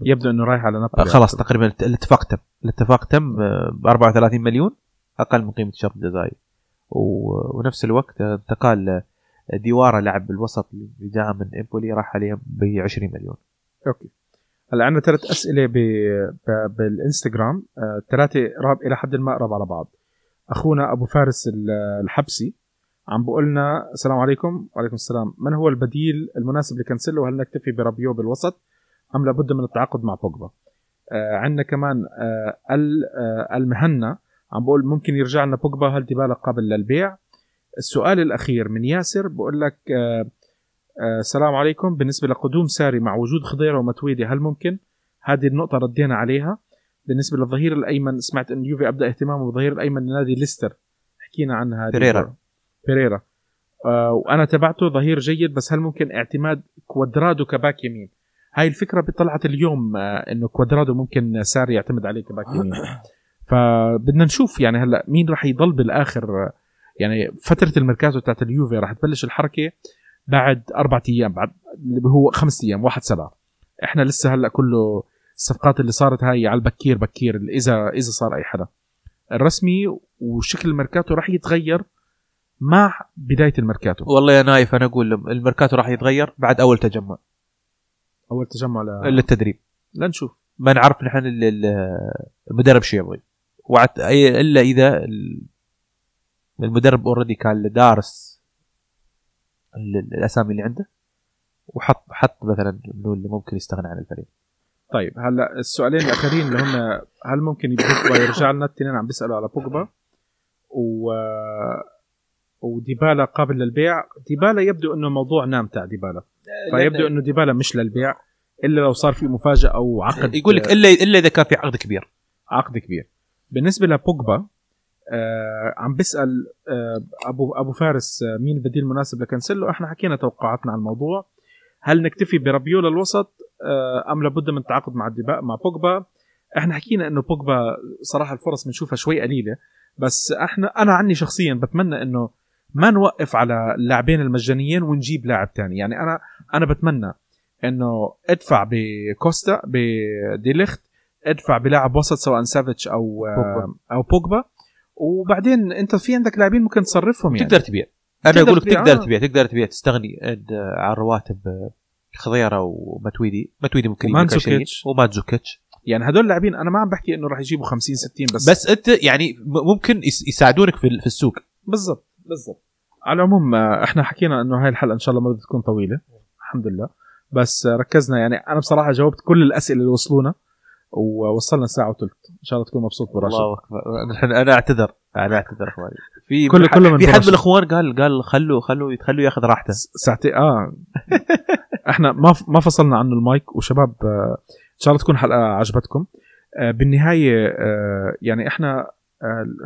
يبدو إنه رايح على نابولي خلاص تقريبا الاتفاق تم. الاتفاق تم ب 34 مليون أقل من قيمة الشرط الجزائي و- ونفس الوقت آه، انتقال آه، ديوارا لاعب الوسط اللي جاء من امبولي راح عليه ب 20 مليون. أوكي. هلا عندنا ثلاث أسئلة ب... ب... بالإنستغرام آه، ثلاثة قراب إلى حد ما قراب على بعض. أخونا أبو فارس ال- الحبسي عم بقول لنا السلام عليكم. وعليكم السلام. من هو البديل المناسب لكانسيلو هل نكتفي برابيو بالوسط أم لابد من التعاقد مع بوجبا؟ آه عندنا كمان آه آه المهنا عم بقول ممكن يرجع لنا بوجبا. هل ديبالا قابل للبيع؟ السؤال الأخير من ياسر بقول لك آه آه السلام عليكم. بالنسبة لقدوم ساري مع وجود خضيرة ومتويدي هل ممكن؟ هذه النقطة ردينا عليها. بالنسبة للظهير الأيمن سمعت إن اليوفي أبدأ اهتمامه بالظهير الأيمن لنادي ليستر. حكينا عنها بيريرا. بيريرا آه وأنا تبعته ظهير جيد بس هل ممكن اعتماد كوادرادو ك back يمين؟ هاي الفكرة طلعت اليوم آه إنه كوادرادو ممكن ساري يعتمد عليه ك back يمين. فبدنا نشوف يعني هلأ مين راح يضل بالآخر آه، يعني فترة الميركاتو تاعت اليوفي راح تبلش الحركة بعد أربعة أيام بعد اللي هو خمس أيام واحد سبعة. إحنا لسه هلأ كله الصفقات اللي صارت هاي على البكير بكير إذا إذا صار أي حدا. الرسمي وشكل الميركاتو راح يتغير مع بداية الميركاتو. والله يا نايف أنا أقول الميركاتو راح يتغير بعد أول تجمع. أول تجمع ل... للتدريب. لنشوف. ما نعرف نحن ال- ال- المدرب شو يبغي. وعت... إلا إذا ال- المدرب already كان دارس ال- الأسامي اللي عنده وحط حط مثلا انه اللي ممكن يستغنى عن الفريق. طيب هلا السؤالين الأخرين اللي هم هل ممكن بوجبا يرجع لنا؟ الاثنين عم بيسألوا على بوجبا. و وديبالا قابل للبيع. ديبالا يبدو إنه موضوع نام تاع ديبالا. فيبدو إنه ديبالا مش للبيع إلا لو صار في مفاجأة أو عقد. يقول لك إلا إلا إذا كان في عقد كبير. عقد كبير. بالنسبة لبوجبا آه عم بسال آه أبو أبو فارس آه مين البديل المناسب لكنسلو إحنا حكينا توقعاتنا عن الموضوع. هل نكتفي برابيولا الوسط؟ أم لابد من التعاقد مع الدباء مع بوجبا. إحنا حكينا إنه بوجبا صراحة الفرص بنشوفها شوي قليلة بس إحنا أنا عني شخصيا بتمنى إنه ما نوقف على اللاعبين المجانيين ونجيب لاعب تاني. يعني أنا أنا بتمنى إنه ادفع بكوستا بديليخت ادفع بلاعب وسط سواء سافيتش أو بوجبا. أو بوجبا. وبعدين أنت في عندك لاعبين ممكن تصرفهم يعني. تقدر تبيع. أنا أقول لك تقدر آه. تبيع تقدر تبيع تستغني عند- على الرواتب آه، خضيرة ومتويدي متويدي ممكن ومانزوكيتش. 20 ومانزوكيتش. يعني هدول اللاعبين أنا ما عم بحكي إنه راح يجيبوا 50 60 بس, بس أنت يعني ممكن يس- يساعدونك في السوق. بالضبط بالضبط. على العموم آه، إحنا حكينا إنه هاي الحلقة إن شاء الله ما بدها تكون طويلة. الحمد لله. بس آه، ركزنا. يعني أنا بصراحة جاوبت كل الأسئلة اللي وصلونا. ووصلنا ساعه وثلث. إن شاء الله تكون مبسوط براشد الله أكبر. الحين أنا أعتذر. أنا أعتذر أخواني. في كله- ح- كله من في حد من. الأخوان قال قال خلوا خلوا خلوا ياخذ راحته. ساعتين آه. إحنا ما ما فصلنا عنه المايك. وشباب آه، إن شاء الله تكون حلقة عجبتكم. آه، بالنهاية آه، يعني إحنا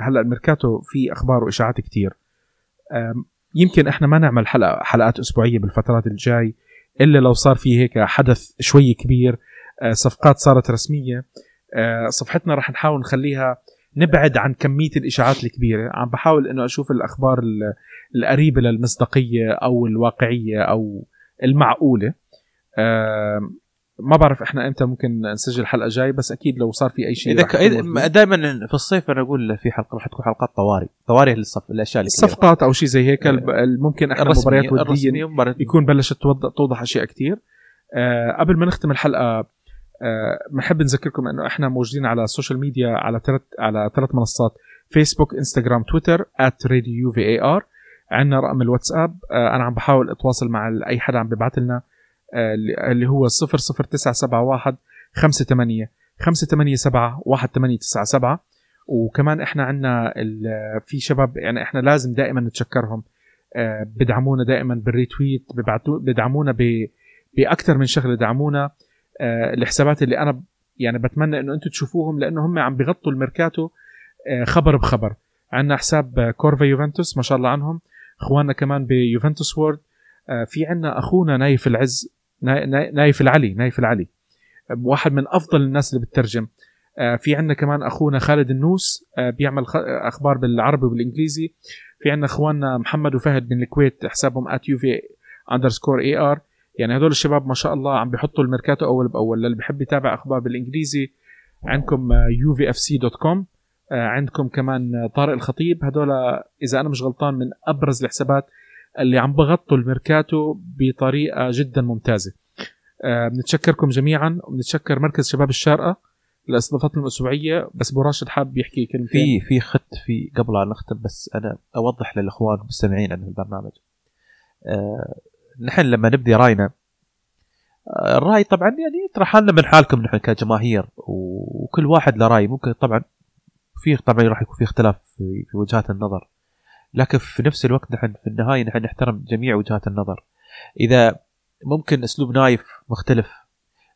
هلأ الميركاتو في أخبار وإشاعات كتير. آم، يمكن إحنا ما نعمل حلقه حلقات أسبوعية بالفترات الجاي إلا لو صار في هيك حدث شوي كبير. صفقات صارت رسمية. آه، صفحتنا رح نحاول نخليها نبعد عن كمية الإشاعات الكبيرة. عم بحاول إنه أشوف الأخبار ال- القريبة للمصداقية أو الواقعية أو المعقولة. ما بعرف إحنا إمتى ممكن نسجل الحلقة الجاي بس أكيد لو صار في أي شيء إذا رح. دائما في الصيف أنا أقول في حلقة راح تكون حلقات طوارئ طوارئ للصف الأشياء الكبيرة. الصفقات أو شيء زي هيك الب- ممكن إحنا مباريات ودية يكون بلشت توضح أشياء كتير آه قبل ما نختم الحلقة آه بنحب نذكركم إنه إحنا موجودين على ال social media على ثلاث على ثلاث منصات فيسبوك انستغرام تويتر @راديو في اي ار عندنا رقم الواتساب. آه أنا عم بحاول أتواصل مع أي حدا عم ببعث لنا آه اللي- هو 00971 58 587 1897 وكمان إحنا عندنا في شباب يعني إحنا لازم دائما نتشكرهم. آه، بدعمونا دائما بال retweet بدعمونا بأكثر من شغلة دعمونا. آه، الحسابات اللي أنا يعني بتمنى إنه أنتم تشوفوهم لأنه هم عم بيغطوا الميركاتو آه، خبر بخبر. عندنا حساب آه، كورفا يوفنتوس ما شاء الله عنهم. إخواننا كمان بيوفنتوس World. آه، في عندنا أخونا نايف العز ناي- ناي- نايف العلي نايف العلي. آه، واحد من أفضل الناس اللي بتترجم. آه، في عندنا كمان أخونا خالد النوس آه، بيعمل أخبار بالعربي والانجليزي في عندنا إخواننا محمد وفهد من الكويت حسابهم at يعني هدول الشباب ما شاء الله عم بيحطوا الميركاتو أول بأول. للي بحب يتابع أخبار بالإنجليزي عندكم JuveFC dot com عندكم كمان آه، طارق الخطيب. هدول إذا أنا مش غلطان من أبرز الحسابات اللي عم بغطوا الميركاتو بطريقة جدا ممتازة. آه، بنتشكركم جميعا وبنتشكر مركز شباب الشارقة لإستضافتنا الأسبوعية. بس أبو راشد حاب يحكي كلمتين. في في خط في قبل لا نختم بس أنا أوضح للإخوان المستمعين عن البرنامج آه نحن لما نبدي راينا آه الراي طبعا يعني ترى حالنا من حالكم نحن كجماهير وكل واحد له رأي. ممكن طبعا في طبعا راح يكون في اختلاف في, في وجهات النظر. لكن في نفس الوقت نحن في النهاية نحن نحترم جميع وجهات النظر. إذا ممكن أسلوب نايف مختلف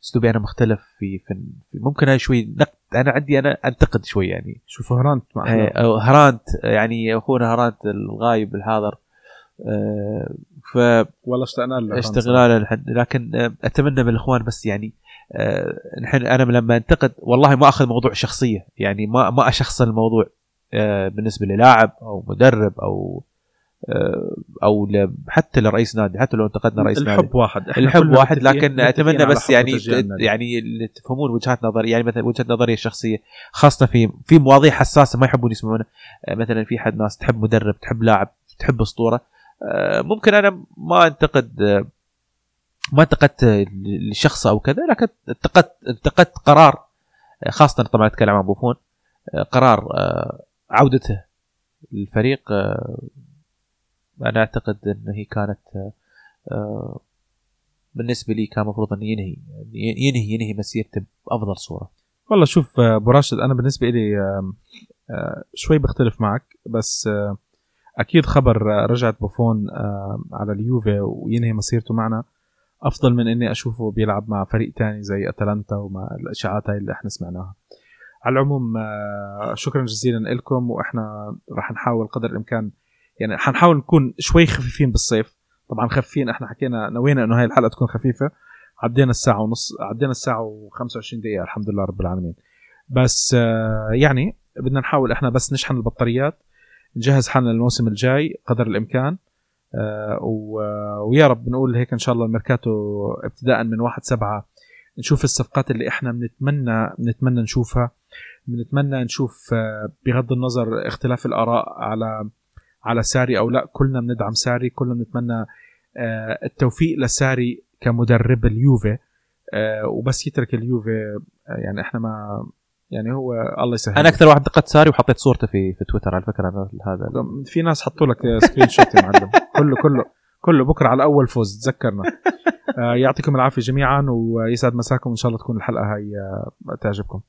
اسلوبي أنا مختلف في, في, في ممكن هاي شوي نقد أنا عندي أنا أنتقد شوي يعني. شوف هرانت مع إيه، هرانت يعني أخونا هرانت الغايب الحاضر. آه، ف والله اشتقنا له اشتغلال الحد لكن آه، أتمنى من الإخوان بس يعني آه، نحن أنا لما أنتقد والله ما أخذ موضوع شخصية يعني ما ما اشخصن الموضوع آه، بالنسبة للاعب أو مدرب أو أو حتى لرئيس نادي حتى لو انتقدنا رئيس نادي. الحب واحد. إحنا الحب واحد لكن أتمنى بس يعني. يعني تفهمون وجهات نظري يعني مثلا وجهة نظري الشخصية خاصة في في مواضيع حساسة ما يحبون يسمعونها. مثلا في حد ناس تحب مدرب تحب لاعب تحب أسطورة. ممكن أنا ما أنتقد آه، ما انتقدت الشخص أو كذا لكن انتقدت انتقدت قرار آه، خاصة طبعا أتكلم عن بوفون آه، قرار آه، عودته للفريق آه، أنا أعتقد إن هي كانت آه، آه، بالنسبة لي كان المفروض انه ينهي ينهي ينهي مسيرته بأفضل صورة. والله شوف آه، أبو راشد أنا بالنسبة لي آه، شوي بختلف معك بس آه، أكيد خبر رجعه بوفون على اليوفي وينهي مسيرته معنا. أفضل من إني أشوفه بيلعب مع فريق تاني زي أتلانتا ومع الإشاعات هاي اللي إحنا سمعناها. على العموم شكرا جزيلا لكم وإحنا راح نحاول قدر الإمكان يعني حنحاول نكون شوي خفيفين بالصيف. طبعا خفيفين إحنا حكينا نوينا إنه هاي الحلقة تكون خفيفة. عدينا الساعة ونص عدينا الساعة و25 دقيقة الحمد لله رب العالمين. بس آه، يعني بدنا نحاول إحنا بس نشحن البطاريات. نجهز حالنا للموسم الجاي قدر الإمكان. آه، ويا رب نقول هيك إن شاء الله الميركاتو ابتداء من 1 7 نشوف الصفقات اللي إحنا بنتمنى بنتمنى نشوفها. بنتمنى نشوف آه، بغض النظر اختلاف الآراء على على ساري أو لا كلنا بندعم ساري كلنا بنتمنى التوفيق لساري كمدرب اليوفي. وبس يترك اليوفي يعني إحنا ما يعني هو الله يسهل. أنا أكثر واحد دقت ساري وحطيت صورته في في تويتر على فكرة هذا في ناس حطوا لك screenshot يا معلم. كله كله كله بكرة على أول فوز تذكرنا. آه، يعطيكم العافية جميعا ويسعد مساكم ان شاء الله تكون الحلقة هاي آه، تعجبكم.